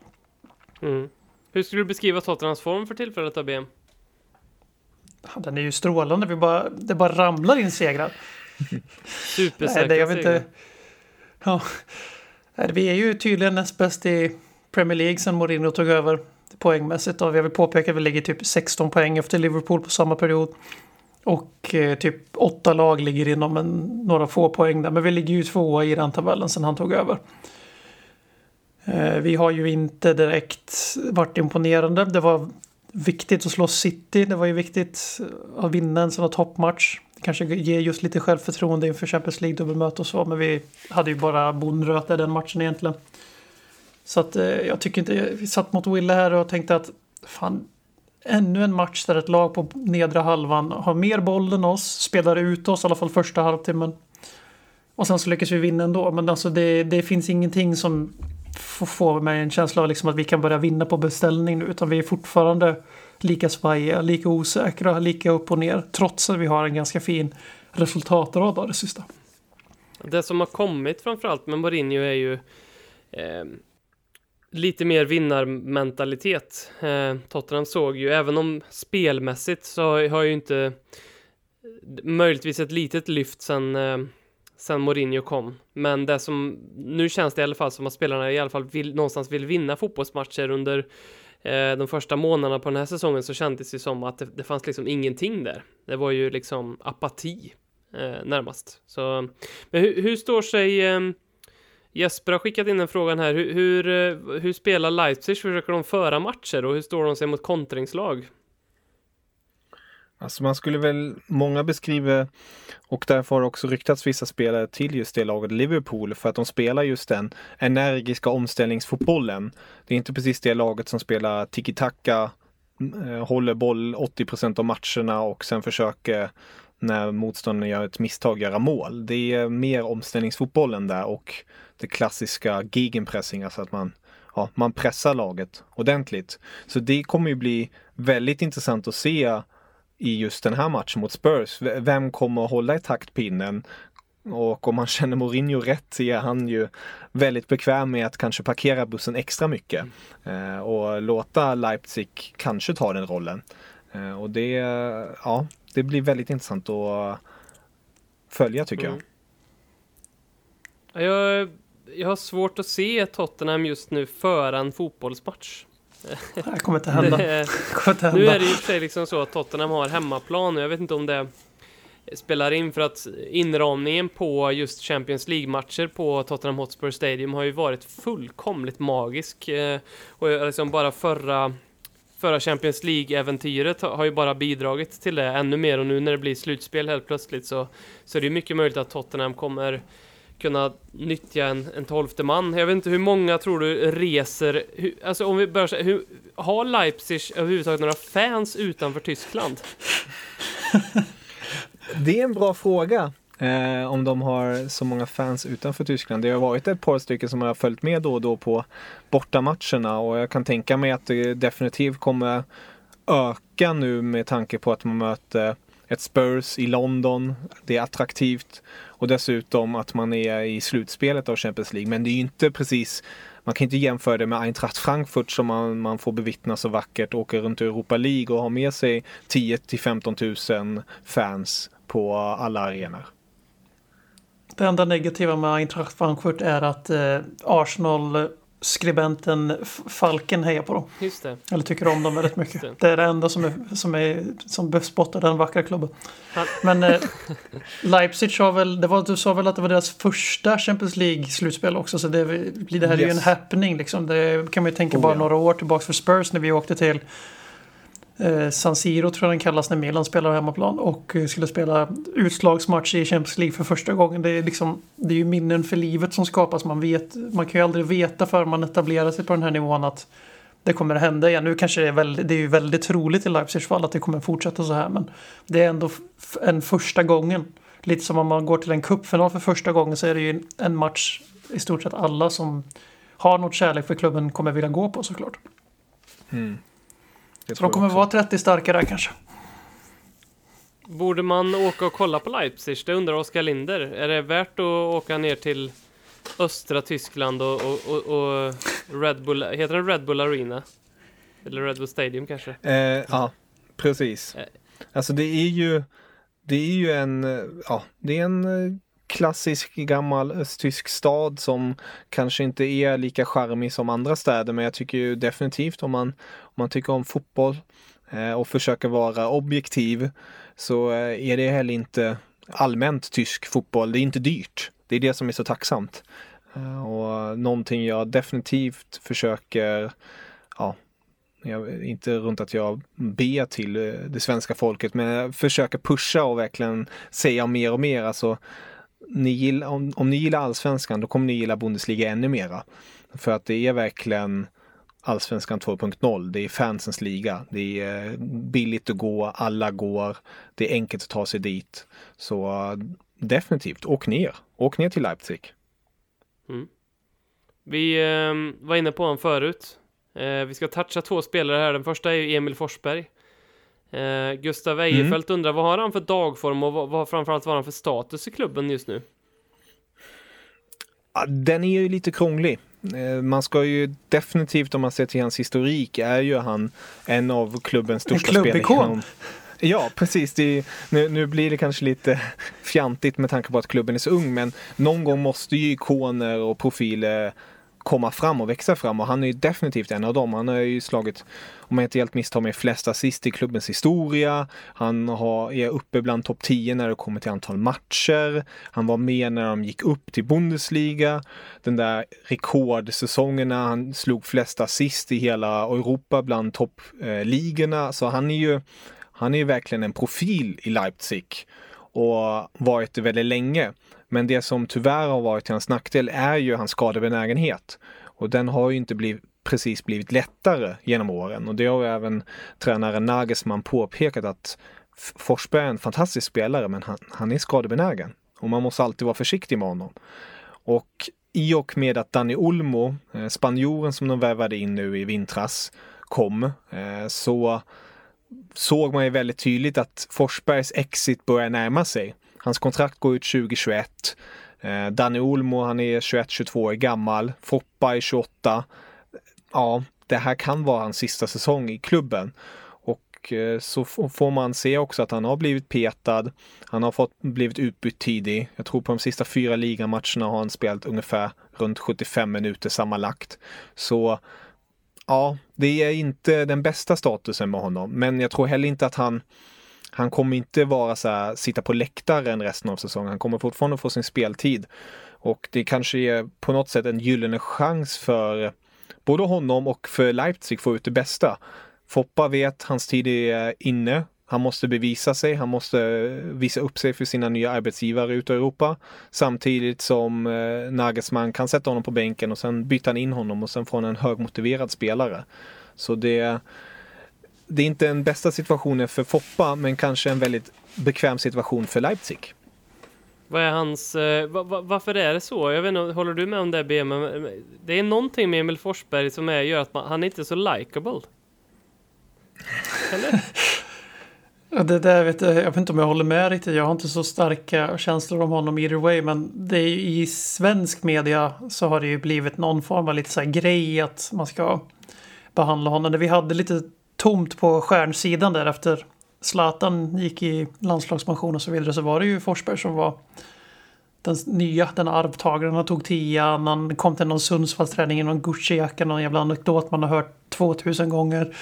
Mm. Hur skulle du beskriva Tottenhams form för tillfället AB? Ja, Den är ju strålande, vi bara, det bara ramlar in segrar. Supersäkra Nej, det, jag vet segrar. inte. Ja. Vi är ju tydligen näst bäst i Premier League sen Mourinho tog över poängmässigt. Och jag vill påpeka att vi ligger typ 16 poäng efter Liverpool på samma period. Och eh, typ åtta lag ligger inom en, några få poäng där. Men vi ligger ju tvåa i den tabellen sen han tog över. Eh, vi har ju inte direkt varit imponerande. Det var viktigt att slå City. Det var ju viktigt att vinna en sån här toppmatch. Kanske ge just lite självförtroende inför Champions League-dubbelmöte och så. Men vi hade ju bara bonröta i den matchen egentligen. Så att eh, jag tycker inte... Vi satt mot Wille här och tänkte att fan, ännu en match där ett lag på nedre halvan har mer boll än oss, spelar ut oss i alla fall första halvtimmen. Och sen så lyckas vi vinna ändå. Men alltså det, det finns ingenting som får mig en känsla av liksom att vi kan börja vinna på beställning nu. Utan vi är fortfarande lika svajiga, lika osäkra, lika upp och ner. Trots att vi har en ganska fin resultatrad av det sista. Det som har kommit framförallt med Mourinho är ju eh, lite mer vinnarmentalitet. Eh, Tottenham såg ju, även om spelmässigt så har ju inte möjligtvis ett litet lyft sen, eh, sen Mourinho kom. Men det som, nu känns det i alla fall som att spelarna i alla fall vill, någonstans vill vinna fotbollsmatcher under eh, de första månaderna på den här säsongen så kändes det som att det, det fanns liksom ingenting där. Det var ju liksom apati eh, närmast. Så, men hur, hur står sig eh, Jesper har skickat in en fråga här. Hur, hur, eh, hur spelar Leipzig? Försöker de föra matcher och hur står de sig mot kontringslag? Alltså man skulle väl, många beskriver, och därför har också ryktats vissa spelare till just det laget Liverpool för att de spelar just den energiska omställningsfotbollen. Det är inte precis det laget som spelar tiki-taka, eh, håller boll 80% av matcherna och sen försöker när motståndaren gör ett misstag göra mål. Det är mer omställningsfotbollen där och det klassiska gegenpressing, alltså att man, ja, man pressar laget ordentligt. Så det kommer ju bli väldigt intressant att se i just den här matchen mot Spurs. Vem kommer att hålla i taktpinnen? Och om man känner Mourinho rätt så är han ju väldigt bekväm med att kanske parkera bussen extra mycket eh, och låta Leipzig kanske ta den rollen. Eh, och det, ja, det blir väldigt intressant att följa tycker Mm. Jag, jag har svårt att se Tottenham just nu föra en fotbollsmatch. Det här kommer inte hända. Det, kommer inte Nu är hända. det ju i och för sig liksom så att Tottenham har hemmaplan och jag vet inte om det spelar in för att inramningen på just Champions League-matcher på Tottenham Hotspur Stadium har ju varit fullkomligt magisk. Eh, Och liksom bara förra, förra Champions League-äventyret har har ju bara bidragit till det ännu mer och nu när det blir slutspel helt plötsligt så, så är det ju mycket möjligt att Tottenham kommer kunna nyttja en, en tolfte man. Jag vet inte hur många tror du reser, hur, alltså om vi börjar så här, hur, har Leipzig överhuvudtaget några fans utanför Tyskland? Det är en bra fråga. Eh, om de har så många fans utanför Tyskland. Det har varit ett par stycken som har följt med då och då på bortamatcherna och jag kan tänka mig att det definitivt kommer öka nu med tanke på att man möter ett Spurs i London. Det är attraktivt och dessutom att man är i slutspelet av Champions League. Men det är ju inte precis man kan inte jämföra det med Eintracht Frankfurt som man, man får bevittna så vackert, åker runt i Europa League och har med sig 10 till 15 000 fans på alla arenor. Det enda negativa med Eintracht Frankfurt är att eh, Arsenal skribenten Falken hejar på dem. Just det. Eller tycker om dem väldigt mycket. det. Det är det enda som, är, som, är, som bespottar den vackra klubben. Han- Men eh, Leipzig har väl, det var, du sa väl att det var deras första Champions League-slutspel också. Så det, blir- det här är ju en Yes. happening liksom. Det kan man ju tänka Oh, bara ja. några år tillbaka för Spurs när vi åkte till eh, San Siro tror jag den kallas när Milan spelar hemmaplan. Och eh, skulle spela utslagsmatch i Champions League för första gången. Det är, liksom, det är ju minnen för livet som skapas. Man, vet, man kan ju aldrig veta förrän man etablerar sig på den här nivån att det kommer att hända igen. Nu kanske det är, väldigt, det är ju väldigt troligt i Leipzigs fall att det kommer fortsätta så här. Men det är ändå en första gången. Lite som om man går till en cupfinal för första gången så är det ju en match i stort sett alla som har något kärlek för klubben kommer vilja gå på såklart. Mm. Det Så de kommer vara också. 30 starka där kanske. Borde man åka och kolla på Leipzig? Det undrar Oskar Linder. Är det värt att åka ner till östra Tyskland och, och, och, och Red Bull, heter det Red Bull Arena? Eller Red Bull Stadium kanske? Eh, ja, precis. Eh. Alltså det är ju, det är ju en, eh, ja, det är en eh, klassisk gammal östtysk stad som kanske inte är lika charmig som andra städer, men jag tycker ju definitivt om man, om man tycker om fotboll eh, och försöker vara objektiv så eh, är det heller inte allmänt tysk fotboll. Det är inte dyrt. Det är det som är så tacksamt. Eh, och någonting jag definitivt försöker, ja, jag, inte runt att jag ber till eh, det svenska folket, men jag försöker pusha och verkligen säga mer och mer. Alltså, ni gillar, om, om ni gillar allsvenskan, då kommer ni gilla Bundesliga ännu mera. För att det är verkligen allsvenskan 2.0. Det är fansens liga. Det är eh, billigt att gå, alla går, det är enkelt att ta sig dit. Så eh, definitivt, åk ner. Åk ner till Leipzig. Mm. Vi eh, var inne på honom förut. Eh, vi ska toucha två spelare här. Den första är ju Emil Forsberg. Eh, Gustav Ejerfelt undrar vad har han för dagform och vad, vad framförallt vad har han för status i klubben just nu? Ja, Den är ju lite krånglig. Eh, Man ska ju definitivt, om man ser till hans historik, är ju han en av klubbens största spelare. klubbikon. Ja, precis. Det är, nu, nu blir det kanske lite fjantigt med tanke på att klubben är så ung, men någon gång måste ju ikoner och profiler komma fram och växa fram och han är ju definitivt en av dem. Han har ju slagit, om jag inte helt misstar mig, flest assist i klubbens historia. Han har, är uppe bland topp 10 när det kommer till antal matcher. Han var med när de gick upp till Bundesliga. Den där rekordsäsongen när han slog flest assist i hela Europa bland toppligorna. Så han är ju, han är ju verkligen en profil i Leipzig och varit det väldigt länge. Men det som tyvärr har varit till hans nackdel är ju hans skadebenägenhet. Och den har ju inte blivit, precis blivit lättare genom åren. Och det har ju även tränaren Nagelsmann påpekat att Forsberg är en fantastisk spelare men han, han är skadebenägen. Och man måste alltid vara försiktig med honom. Och i och med att Dani Olmo, eh, spanjoren som de värvade in nu i vintras, kom eh, så såg man ju väldigt tydligt att Forsbergs exit börjar närma sig. Hans kontrakt går ut 2021. Eh, Danny Olmo, han är 21-22 år gammal. Foppa är 28. Ja, det här kan vara hans sista säsong i klubben. Och eh, så f- får man se också att han har blivit petad. Han har fått blivit utbytt tidig. Jag tror på de sista fyra ligamatcherna har han spelat ungefär runt 75 minuter sammanlagt. Så ja, det är inte den bästa statusen med honom. Men jag tror heller inte att han han kommer inte vara så här, sitta på läktaren resten av säsongen. Han kommer fortfarande få sin speltid. Och det kanske är på något sätt en gyllene chans för både honom och för Leipzig få ut det bästa. Foppa vet hans tid är inne. Han måste bevisa sig. Han måste visa upp sig för sina nya arbetsgivare ute i Europa. Samtidigt som eh, Nagelsmann kan sätta honom på bänken och sen byta in honom och sen får han en högmotiverad spelare. Så det, det är inte den bästa situationen för Foppa, men kanske en väldigt bekväm situation för Leipzig. Vad är hans, eh, va, va, varför är det så? Jag vet inte, håller du med om det BM? Det är någonting med Emil Forsberg som är, gör att man, han är inte så likable. Eller? Ja, Det där vet jag, jag vet inte om jag håller med riktigt. Jag har inte så starka känslor om honom either way. Men det är ju, i svensk media så har det ju blivit någon form av lite så här grej att man ska behandla honom. När vi hade lite tomt på stjärnsidan där efter Zlatan gick i landslagspension och så vidare så var det ju Forsberg som var den nya, den arvtagaren. Han tog tian, han kom till någon Sundsvallsträning i någon Gucci-jacka, någon jävla anekdot man har hört 2000 gånger.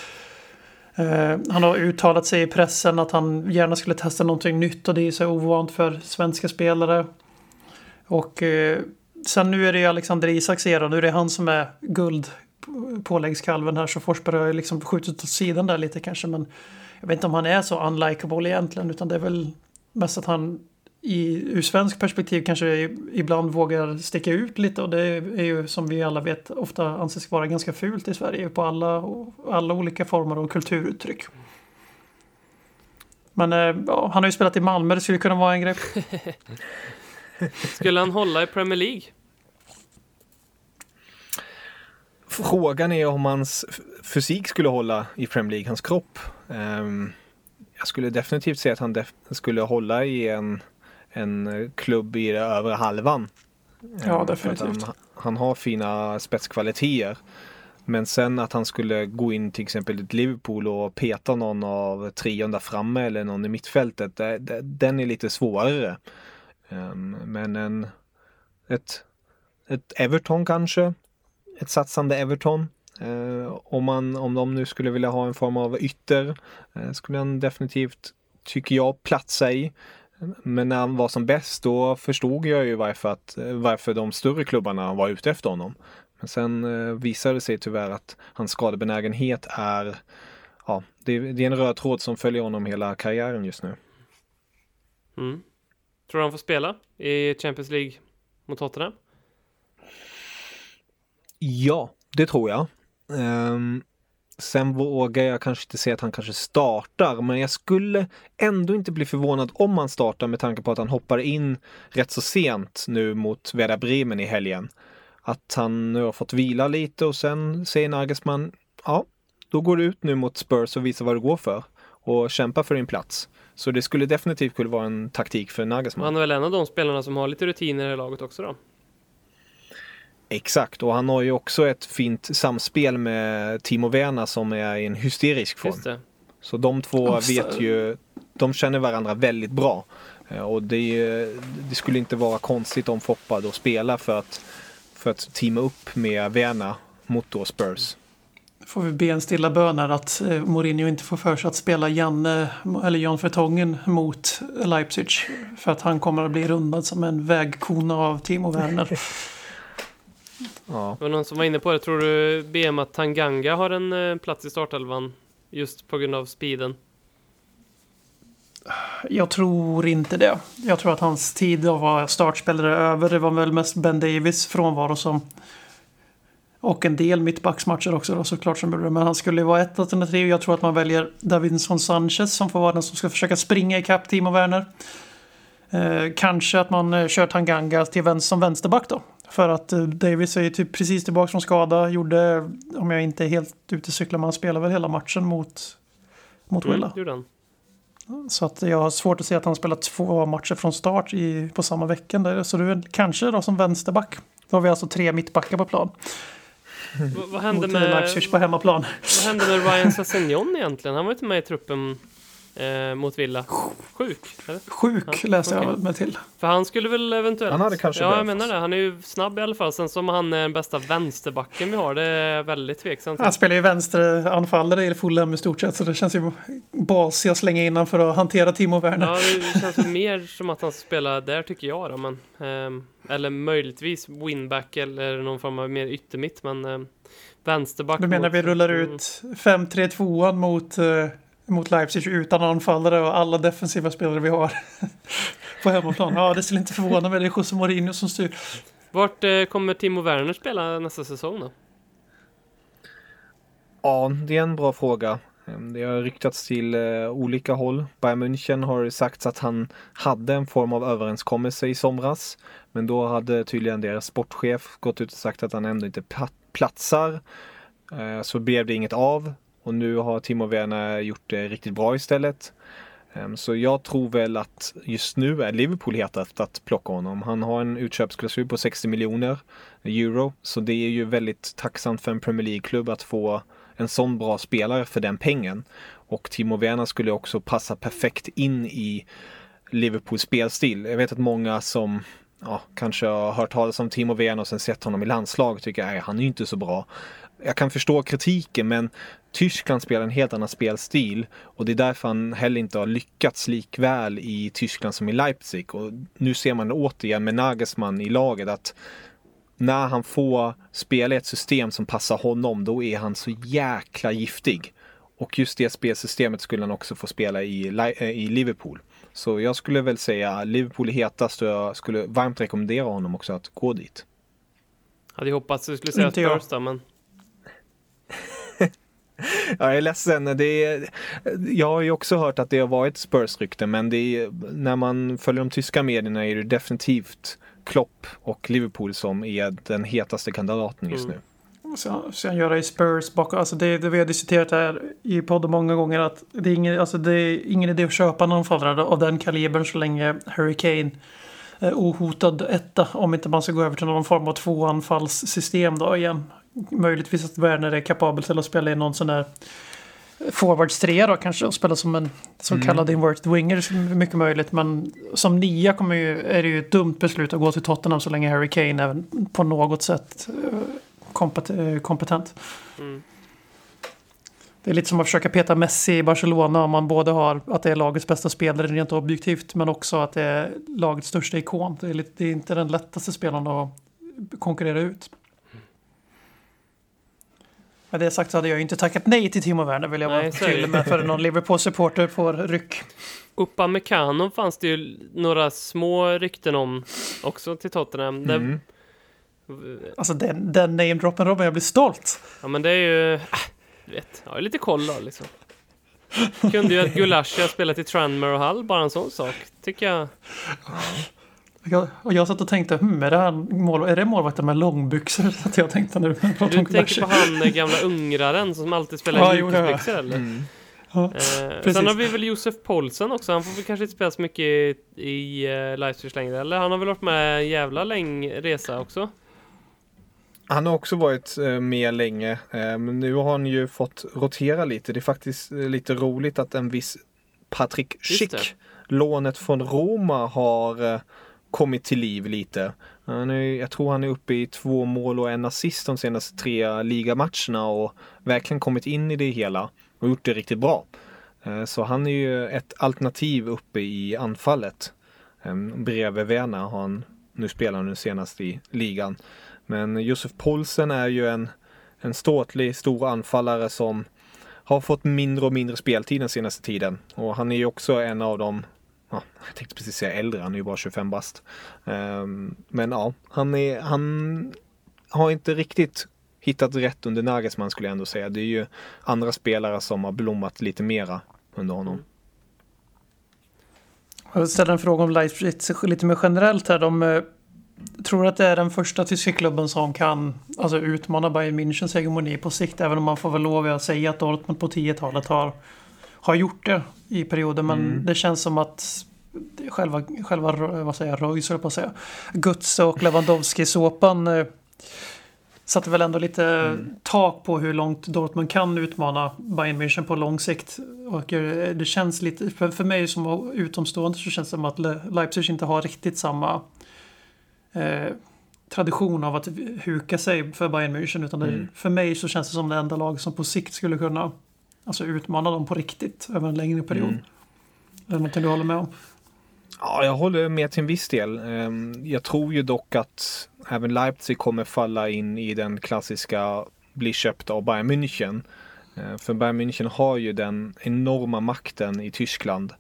Uh, han har uttalat sig i pressen att han gärna skulle testa någonting nytt och det är så ovant för svenska spelare. Och uh, sen nu är det ju Alexander Isaks era, nu är det han som är guld påläggskalven här så Forsberg har ju liksom skjutit åt sidan där lite kanske men jag vet inte om han är så unlikable egentligen utan det är väl mest att han i, ur svensk perspektiv kanske ibland vågar sticka ut lite och det är ju som vi alla vet ofta anses vara ganska fult i Sverige på alla, alla olika former av kulturuttryck. Men eh, ja, han har ju spelat i Malmö, det skulle kunna vara en grej. Skulle han hålla i Premier League? Frågan är om hans fysik skulle hålla i Premier League, hans kropp. Ehm, jag skulle definitivt säga att han skulle hålla i en, en klubb i övre halvan. Ja, Ehm, definitivt. Han, han har fina spetskvaliteter. Men sen att han skulle gå in till exempel i Liverpool och peta någon av trion där framme eller någon i mittfältet. Det, det, den är lite svårare. Ehm, men en, ett, ett Everton kanske. Ett satsande Everton. Eh, om, man, om de nu skulle vilja ha en form av ytter eh, skulle han definitivt, tycker jag, platsa i. Men när han var som bäst då förstod jag ju varför, att, eh, varför de större klubbarna var ute efter honom. Men sen eh, visade det sig tyvärr att hans skadebenägenhet är Ja, det är, det är en röd tråd som följer honom hela karriären just nu. Mm. Tror du han får spela i Champions League mot Tottenham? Ja, det tror jag. Um, sen vågar jag kanske inte säga att han kanske startar, men jag skulle ändå inte bli förvånad om han startar med tanke på att han hoppar in rätt så sent nu mot Werder Bremen i helgen. Att han nu har fått vila lite och sen säger Nagelsmann, ja, då går du ut nu mot Spurs och visar vad du går för och kämpar för din plats. Så det skulle definitivt kunna vara en taktik för Nagelsmann. Han är väl en av de spelarna som har lite rutiner i laget också då? Exakt, och han har ju också ett fint samspel med Timo Werner som är i en hysterisk form. Just det. Så de två vet ju, de känner varandra väldigt bra. Eh, Och det, det skulle inte vara konstigt om Foppa då spelar för att, för att teama upp med Werner mot då Spurs. Får vi be en stilla bön här att eh, Mourinho inte får för sig att spela Janne eller Jan Vertongen mot Leipzig. För att han kommer att bli rundad som en vägkona av Timo Werner. Ja, Det var någon som var inne på det. Tror du BM att Tanganga har en eh, plats i startelvan? Just på grund av speeden. Jag tror inte det. Jag tror att hans tid att vara startspelare är över. Det var väl mest Ben Davis frånvaro som... Och en del mittbacksmatcher också då, såklart som gjorde det. Men han skulle ju vara ett alternativ. Jag tror att man väljer Davinson Sanchez som får vara den som ska försöka springa ikapp Timo Werner. Eh, kanske att man eh, kör Tanganga till vänster, som vänsterback då. För att eh, Davis är ju typ precis tillbaka från skada. Gjorde, om jag inte är helt ute cyklar, man spelar väl hela matchen mot, mot Willa. Mm, han. Så att jag har svårt att se att han spelar två matcher från start i, på samma vecka. Där. Så du är kanske då som vänsterback. Då har vi alltså tre mittbackar på plan. Va- vad, hände Mot med, på hemmaplan. vad hände med Ryan Sassignon egentligen? Han var inte med i truppen eh, mot Villa. Sjuk, eller? Sjuk Ja, läser okej. jag mig till. För han skulle väl eventuellt... Han hade kanske Ja, jag behövts. menar det. Han är ju snabb i alla fall. Sen som han är den bästa vänsterbacken vi har, det är väldigt tveksamt. Han spelar ju vänsteranfallare i Fulham i stort sett. Så det känns ju basig att slänga in för att hantera Timo Werner. Ja, det känns väl mer som att han ska spela där tycker jag då, men... ehm, eller möjligtvis winback eller någon form av mer yttermitt, men... ehm, vänsterback... Du menar mot- vi rullar Mm. ut 5-3-2 mot, eh, mot Leipzig utan anfallare och alla defensiva spelare vi har på hemmaplan. Ja, det skulle inte förvåna mig. Det är José Mourinho som styr. Vart eh, kommer Timo Werner spela nästa säsong då? Ja, det är en bra fråga. Ehm, Det har ryktats till eh, olika håll. Bayern München har sagt att han hade en form av överenskommelse i somras. Men då hade tydligen deras sportchef gått ut och sagt att han ändå inte pla- platsar. Eh, Så blev det inget av. Och nu har Timo Werner gjort det riktigt bra istället. Ehm, så jag tror väl att just nu är Liverpool heta efter att plocka honom. Han har en utköpsklausul på 60 miljoner euro. Så det är ju väldigt tacksamt för en Premier League-klubb att få en sån bra spelare för den pengen. Och Timo Werner skulle också passa perfekt in i Liverpools spelstil. Jag vet att många som ja, kanske har hört talas om Timo Werner och sen sett honom i landslag tycker att han är ju inte så bra. Jag kan förstå kritiken men Tyskland spelar en helt annan spelstil och det är därför han heller inte har lyckats likväl i Tyskland som i Leipzig. Och nu ser man återigen med Nagelsmann i laget att när han får spela i ett system som passar honom, då är han så jäkla giftig. Och just det spelsystemet skulle han också få spela i, eh, i Liverpool. Så jag skulle väl säga Liverpool är hetast och jag skulle varmt rekommendera honom också att gå dit. Hade ju hoppats att du skulle säga. Spurs då, men jag är ledsen. Det är, jag har ju också hört att det har varit Spurs-rykten, men det är, när man följer de tyska medierna är det definitivt Klopp och Liverpool som är den hetaste kandidaten just nu. Sen, sen göra i Spurs bakom. Alltså det, det vi har diskuterat här i podden många gånger att det är, ingen, alltså det är ingen idé att köpa någon anfallare av den kalibern så länge Hurricane är ohotad etta. Om inte man ska gå över till någon form av tvåanfallssystem då igen. Möjligtvis att Werner är kapabel till att spela i någon sån där forwards trea då kanske och spela som en så kallad inverted winger mycket möjligt. Men som nia kommer ju, är det ju ett dumt beslut att gå till Tottenham så länge Harry Kane är på något sätt eh, kompet- eh, kompetent. Mm. Det är lite som att försöka peta Messi i Barcelona om man både har att det är lagets bästa spelare rent objektivt men också att det är lagets största ikon. Det är, lite, det är inte den lättaste spelaren att konkurrera ut. Med det sagt så hade jag ju inte tackat nej till Timo Werner vill jag Nej, vara det. tydlig med för någon Liverpool-supporter får ryck. Uppa Meccano fanns det ju några små rykten om också till Tottenham. Det, Mm. Alltså den, den namedroppen Robin, jag blir stolt. Ja men det är ju, äh, du vet, jag har lite koll då liksom. Kunde ju att Gulashi har spelat i Tranmere och Hull, bara en sån sak. Tycker jag. Jag, och jag satt och tänkte, hmm, är, det här mål, är det målvakten med långbyxor? Så att jag tänkte när du pratade Du om tänker på han eh, gamla ungraren som alltid spelar Ja, mjukisbyxor eller? Mm. Ja, Eh, Precis. sen har vi väl Josef Paulsen också, han får väl kanske inte spela så mycket i, i uh, Leipzig längre, eller? Han har väl varit med en jävla läng resa också? Han har också varit eh, med länge, eh, men nu har han ju fått rotera lite. Det är faktiskt eh, lite roligt att en viss Patrik. Schick, lånet från Roma, har eh, kommit till liv lite. Han är, jag tror han är uppe i två mål och en assist de senaste tre ligamatcherna och verkligen kommit in i det hela och gjort det riktigt bra. Eh, så han är ju ett alternativ uppe i anfallet. Ehm, bredvid Werner har han nu spelar han nu senast i ligan. Men Josef Poulsen är ju en, en ståtlig, stor anfallare som har fått mindre och mindre speltid den senaste tiden. Och han är ju också en av de, ja, jag tänkte precis säga äldre, han är ju bara 25 bast. Ehm, men ja, han, är, han har inte riktigt hittat rätt under Nagelsmann skulle jag ändå säga. Det är ju andra spelare som har blommat lite mera under honom. Jag vill ställa en fråga om Leipzig lite mer generellt här. De eh, tror att det är den första tyska klubben som kan alltså, utmana Bayern Münchens hegemoni på sikt. Även om man får väl lov att säga att Dortmund på 10-talet har, har gjort det i perioder. Men det känns som att själva, själva vad säger jag, Reus, på att säga. Guts och Lewandowski-såpan eh, satte väl ändå lite tak på hur långt Dortmund kan utmana Bayern München på lång sikt. Och eh, det känns lite, för, för mig som utomstående så känns det som att Le- Leipzig inte har riktigt samma eh, tradition av att huka sig för Bayern München. Utan det, för mig så känns det som det enda lag som på sikt skulle kunna alltså, utmana dem på riktigt över en längre period. Mm. Är det någonting du håller med om? Ja, jag håller med till en viss del. Ehm, Jag tror ju dock att även Leipzig kommer falla in i den klassiska bli köpt av Bayern München. Eh, För Bayern München har ju den enorma makten i Tyskland.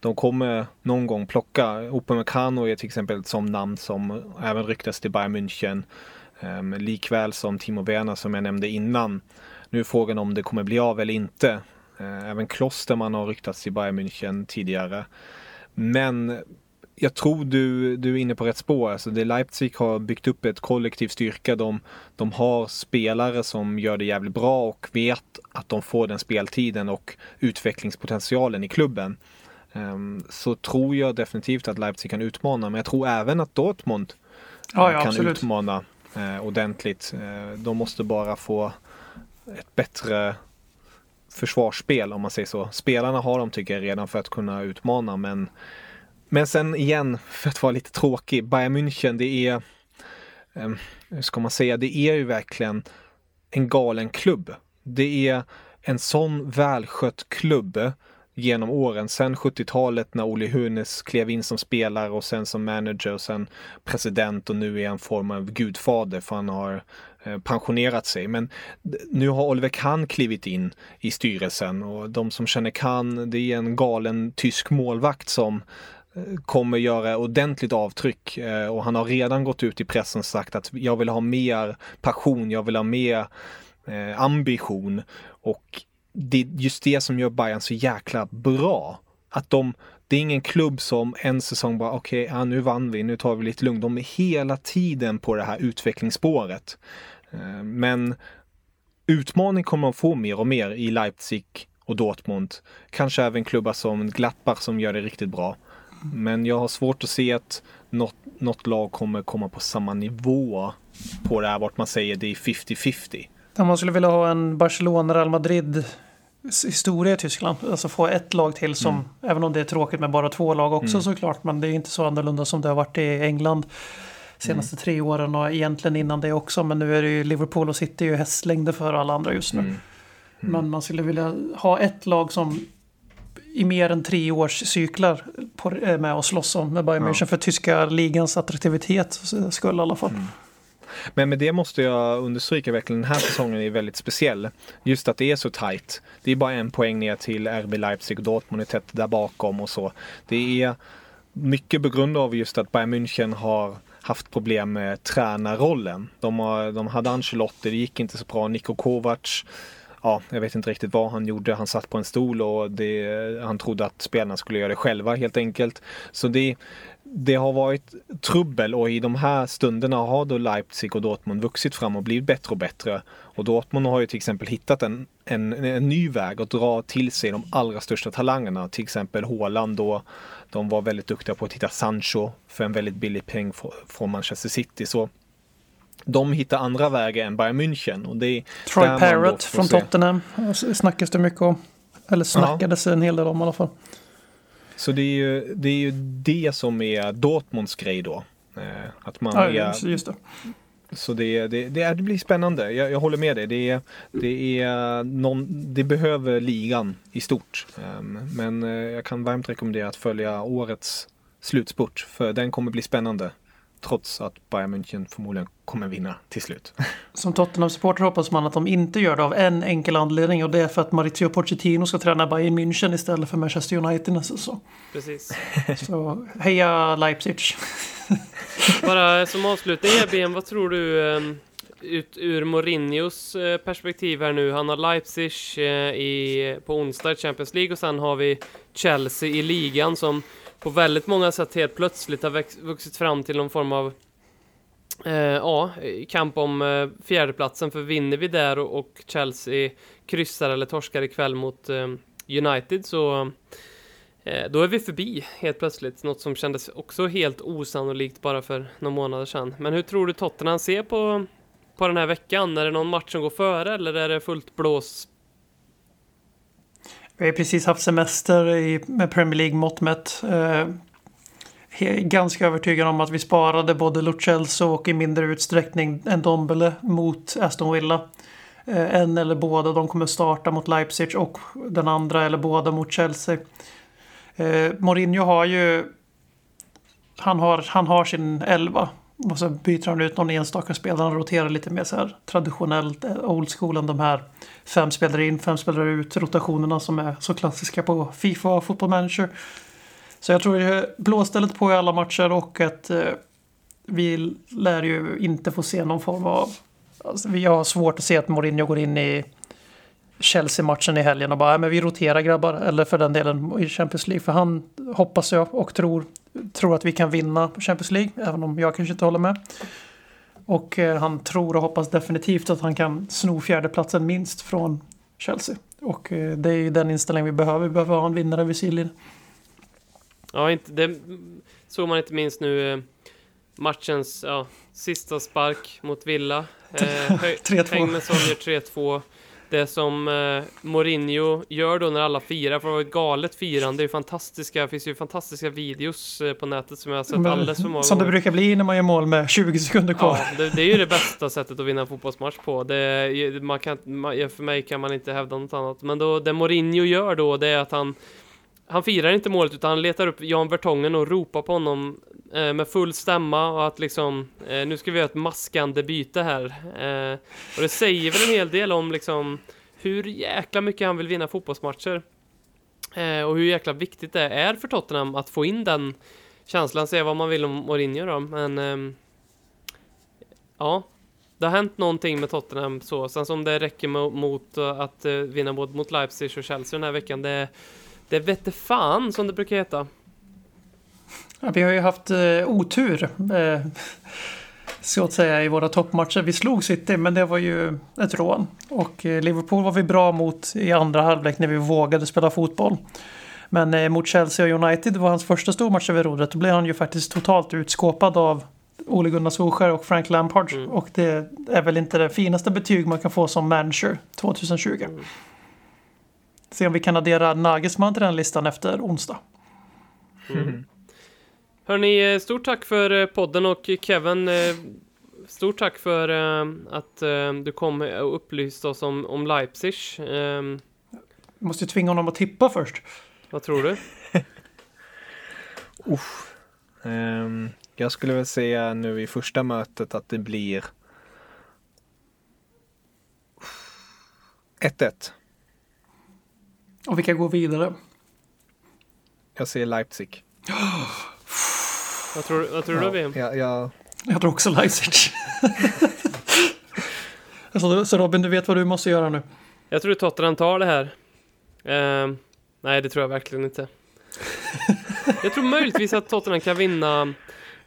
De kommer någon gång plocka, Upamecano är till exempel ett sånt namn som även ryktas till Bayern München. Ehm, Likväl som Timo Werner som jag nämnde innan. Nu är frågan om det kommer bli av eller inte. Eh, Även Klosterman har ryktats till Bayern München tidigare. Men jag tror du, du är inne på rätt spår. Alltså det Leipzig har byggt upp ett kollektiv styrka. De, de har spelare som gör det jävligt bra och vet att de får den speltiden och utvecklingspotentialen i klubben. Ehm, så tror jag definitivt att Leipzig kan utmana. Men jag tror även att Dortmund Ja, eh, ja, kan absolut. utmana eh, ordentligt. Eh, de måste bara få ett bättre försvarsspel om man säger så. Spelarna har de tycker jag redan för att kunna utmana men Men sen igen, för att vara lite tråkig, Bayern München, det är, eh, hur ska man säga, det är ju verkligen en galen klubb. Det är en sån välskött klubb genom åren. Sen 70-talet när Oli Hunes klev in som spelare och sen som manager och sen president och nu är han form av gudfader för han har Eh, pensionerat sig. Men nu har Oliver Kahn klivit in i styrelsen och de som känner Kahn, det är en galen tysk målvakt som eh, kommer göra ordentligt avtryck eh, och han har redan gått ut i pressen och sagt att jag vill ha mer passion, jag vill ha mer ambition och det är just det som gör Bayern så jäkla bra. Att de, det är ingen klubb som en säsong bara okej, okay, ja, nu vann vi, nu tar vi lite lugnt. De är hela tiden på det här utvecklingsspåret. Eh, men utmaning kommer de få mer och mer i Leipzig och Dortmund. Kanske även klubbar som Gladbach som gör det riktigt bra. Men jag har svårt att se att något, något lag kommer komma på samma nivå på det här vart man säger det är 50-50. Om man skulle vilja ha en Barcelona-Real Madrid historia i Tyskland. Alltså få ett lag till som, mm. även om det är tråkigt med bara två lag också mm. såklart, men det är inte så annorlunda som det har varit i England senaste mm. tre åren och egentligen innan det också. Men nu är det ju Liverpool och City ju hästlängder för alla andra just nu. Mm. Mm. Men man skulle vilja ha ett lag som i mer än tre års cyklar på, med att slåss om med Bayern München för tyska ligans attraktivitet skull i alla fall. Men med det måste jag understryka verkligen, den här säsongen är väldigt speciell. Just att det är så tight. Det är bara en poäng ner till RB Leipzig och Dortmund är tätt där bakom och så. Det är mycket på grund av just att Bayern München har haft problem med tränarrollen. De, har, de hade Ancelotti, det gick inte så bra. Niko Kovacs ja, jag vet inte riktigt vad han gjorde. Han satt på en stol och det, han trodde att spelarna skulle göra det själva helt enkelt. Så det, det har varit trubbel och i de här stunderna har då Leipzig och Dortmund vuxit fram och blivit bättre och bättre. Och Dortmund har ju till exempel hittat en, en, en ny väg att dra till sig de allra största talangerna. Till exempel Haaland då. De var väldigt duktiga på att hitta Sancho för en väldigt billig peng från Manchester City. Så de hittar andra vägar än Bayern München. Och det är Troy Parrott från se. Tottenham snackas det mycket om. Eller snackades ja. en hel del om i alla fall. Så det är ju det, är ju det som är Dortmunds grej då. Eh, att man ja, är, just det. Så det, det, det, blir spännande. Jag, jag håller med dig. Det, det, är någon, det behöver ligan i stort. Ehm, men eh, jag kan varmt rekommendera att följa årets slutspurt. För den kommer bli spännande. Trots att Bayern München förmodligen kommer vinna till slut. Som Tottenham-supporter hoppas man att de inte gör det av en enkel anledning och det är för att Maurizio Pochettino ska träna Bayern München istället för Manchester United nästa säsong. Precis. Så heja Leipzig! Bara som avslutning Eben, vad tror du um, ut ur Mourinhos uh, perspektiv här nu? Han har Leipzig uh, i, på onsdag i Champions League och sen har vi Chelsea i ligan som på väldigt många sätt helt plötsligt har vuxit fram till någon form av eh, ja, kamp om eh, fjärdeplatsen. För vinner vi där och, och, Chelsea kryssar eller torskar ikväll mot eh, United så eh, då är vi förbi helt plötsligt. Något som kändes också helt osannolikt bara för några månader sedan. Men hur tror du Tottenham ser på, på den här veckan? Är det någon match som går före eller är det fullt blås vi har precis haft semester i, med Premier League mått mätt. Eh, ganska övertygad om att vi sparade både Lo och i mindre utsträckning Ndombele mot Aston Villa. Eh, en eller båda de kommer starta mot Leipzig och den andra eller båda mot Chelsea. Eh, Mourinho har ju... Han har, han har sin elva och så byter han ut någon enstaka spelare. Han roterar lite mer så här traditionellt, eh, old school än de här fem spelare in, fem spelare ut rotationerna som är så klassiska på Fifa och Football Manager. Så jag tror är blåstället på i alla matcher och att eh, vi lär ju inte få se någon form av... Alltså, vi har svårt att se att Mourinho går in i Chelsea-matchen i helgen och bara, men vi roterar grabbar. Eller för den delen i Champions League. För han hoppas jag och tror, tror att vi kan vinna Champions League. Även om jag kanske inte håller med. Och eh, han tror och hoppas definitivt att han kan sno fjärdeplatsen minst från Chelsea. Och eh, det är ju den inställning vi behöver. Vi behöver ha en vinnare vid sidlinjen. Ja, inte, det såg man inte minst nu. Eh, matchens ja, sista spark mot Villa. Eh, 3-2. Häng med Sonja 3-2. Det som eh, Mourinho gör då när alla firar, för det var ett galet firande, det är fantastiska, det finns ju fantastiska videos eh, på nätet som jag har sett Men, alldeles för många som det gånger. brukar bli när man gör mål med 20 sekunder kvar. Ja, det, det är ju det bästa sättet att vinna en fotbollsmatch på. Det, man kan, man, för mig kan man inte hävda något annat. Men då, det Mourinho gör då, det är att han han firar inte målet utan han letar upp Jan Vertongen och ropar på honom eh, med full stämma och att liksom eh, nu ska vi göra ett maskande byte här. Eh, och det säger väl en hel del om liksom hur jäkla mycket han vill vinna fotbollsmatcher. Eh, och hur jäkla viktigt det är för Tottenham att få in den känslan, säga vad man vill om Mourinho då, men ehm, ja, det har hänt någonting med Tottenham så. Sen som det räcker mot att eh, vinna både mot Leipzig och Chelsea den här veckan, det, det vette fan som det brukar heta. Ja, vi har ju haft eh, otur. Eh, så att säga i våra toppmatcher. Vi slog City men det var ju ett rån. Och eh, Liverpool var vi bra mot i andra halvlek när vi vågade spela fotboll. Men eh, mot Chelsea och United det var hans första stormatch över rodret. Då blev han ju faktiskt totalt utskåpad av Ole Gunnar Solskjaer och Frank Lampard. Mm. Och det är väl inte det finaste betyg man kan få som manager 2020. Mm. Se om vi kan addera Nagelsmann till den listan efter onsdag. Hörni, eh, stort tack för eh, podden och Kevin, eh, stort tack för att du kom och upplyste oss om, om Leipzig. Eh, Vi måste ju tvinga honom att tippa först. vad tror du? Ehm, jag skulle väl säga nu i första mötet att det blir 1-1. Och vilka går vidare? Jag säger Leipzig. Vad tror, vad tror du Ja, VM? jag, tror också Leipzig. alltså, så Robin, du vet vad du måste göra nu. Jag tror Tottenham tar det här. Eh, nej, det tror jag verkligen inte. jag tror möjligtvis att Tottenham kan vinna,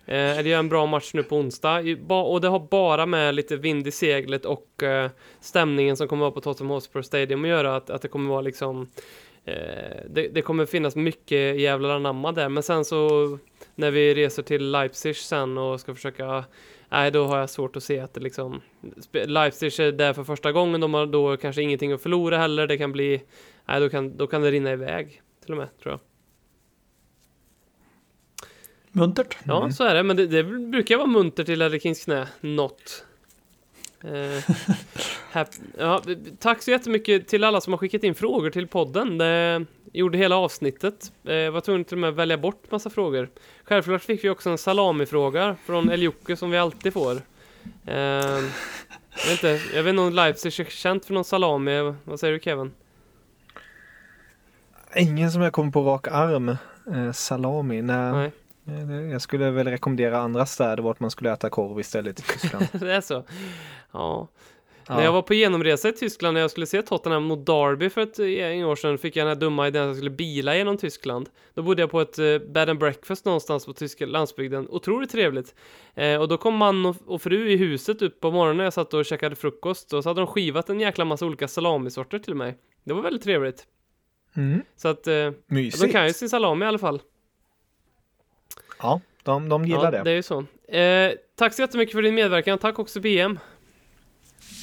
eh, eller gör en bra match nu på onsdag. Och det har bara med lite vind i seglet och eh, stämningen som kommer vara på Tottenham Hotspur Stadium att göra. Att, att det kommer vara liksom eh, det, det kommer finnas mycket jävlar anamma där. Men sen så när vi reser till Leipzig sen och ska försöka Nej, då har jag svårt att se att det liksom... Leipzig är där för första gången, de har då kanske ingenting att förlora heller. Det kan bli... Nej, då kan, då kan det rinna iväg till och med, tror jag. Muntert. Ja, så är det. Men det, det brukar vara muntert i Ledder Kings knä. Något. Eh, ja, tack så jättemycket till alla som har skickat in frågor till podden. Det gjorde hela avsnittet. Eh, var tvungen till och med att välja bort massa frågor. Självklart fick vi också en salamifråga från Eljukke som vi alltid får. Eh, jag, vet inte, jag vet inte om Leipzig är känt för någon salami. Vad säger du Kevin? ingen som jag kommer på rak arm. Eh, salami, nej. Nej. Eh, Jag skulle väl rekommendera andra städer vart man skulle äta korv istället i Tyskland. det är så? Ja. Ja. När jag var på genomresa i Tyskland när jag skulle se Tottenham mot Derby för ett gäng år sedan fick jag den här dumma idén att jag skulle bila genom Tyskland. Då bodde jag på ett eh, bed and breakfast någonstans på tyska landsbygden. Otroligt trevligt. Eh, och då kom man och, och fru i huset upp på morgonen jag satt och käkade frukost och så hade de skivat en jäkla massa olika salamisorter till mig. Det var väldigt trevligt. Mm. Så att eh, Mysigt. de kan ju sin salami i alla fall. Ja, de, de gillar ja, det. det är ju så. Eh, tack så jättemycket för din medverkan. Tack också BM.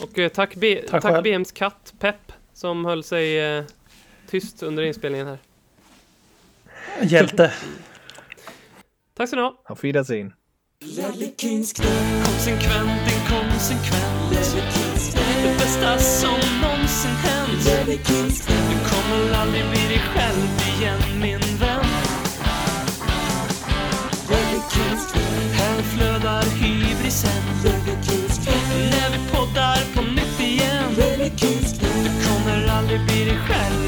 Och eh, tack, B- Tack tack. BMs katt Pep som höll sig eh, tyst under inspelningen här. Hjälte. Tack så ni ha. Auf Wiedersehen. Konsekvent, inkonsekvent Det bästa som någonsin hänt Du kommer aldrig bli dig själv igen min kändisen. Leverpoddar på nytt igen. Du kommer aldrig bli dig själv.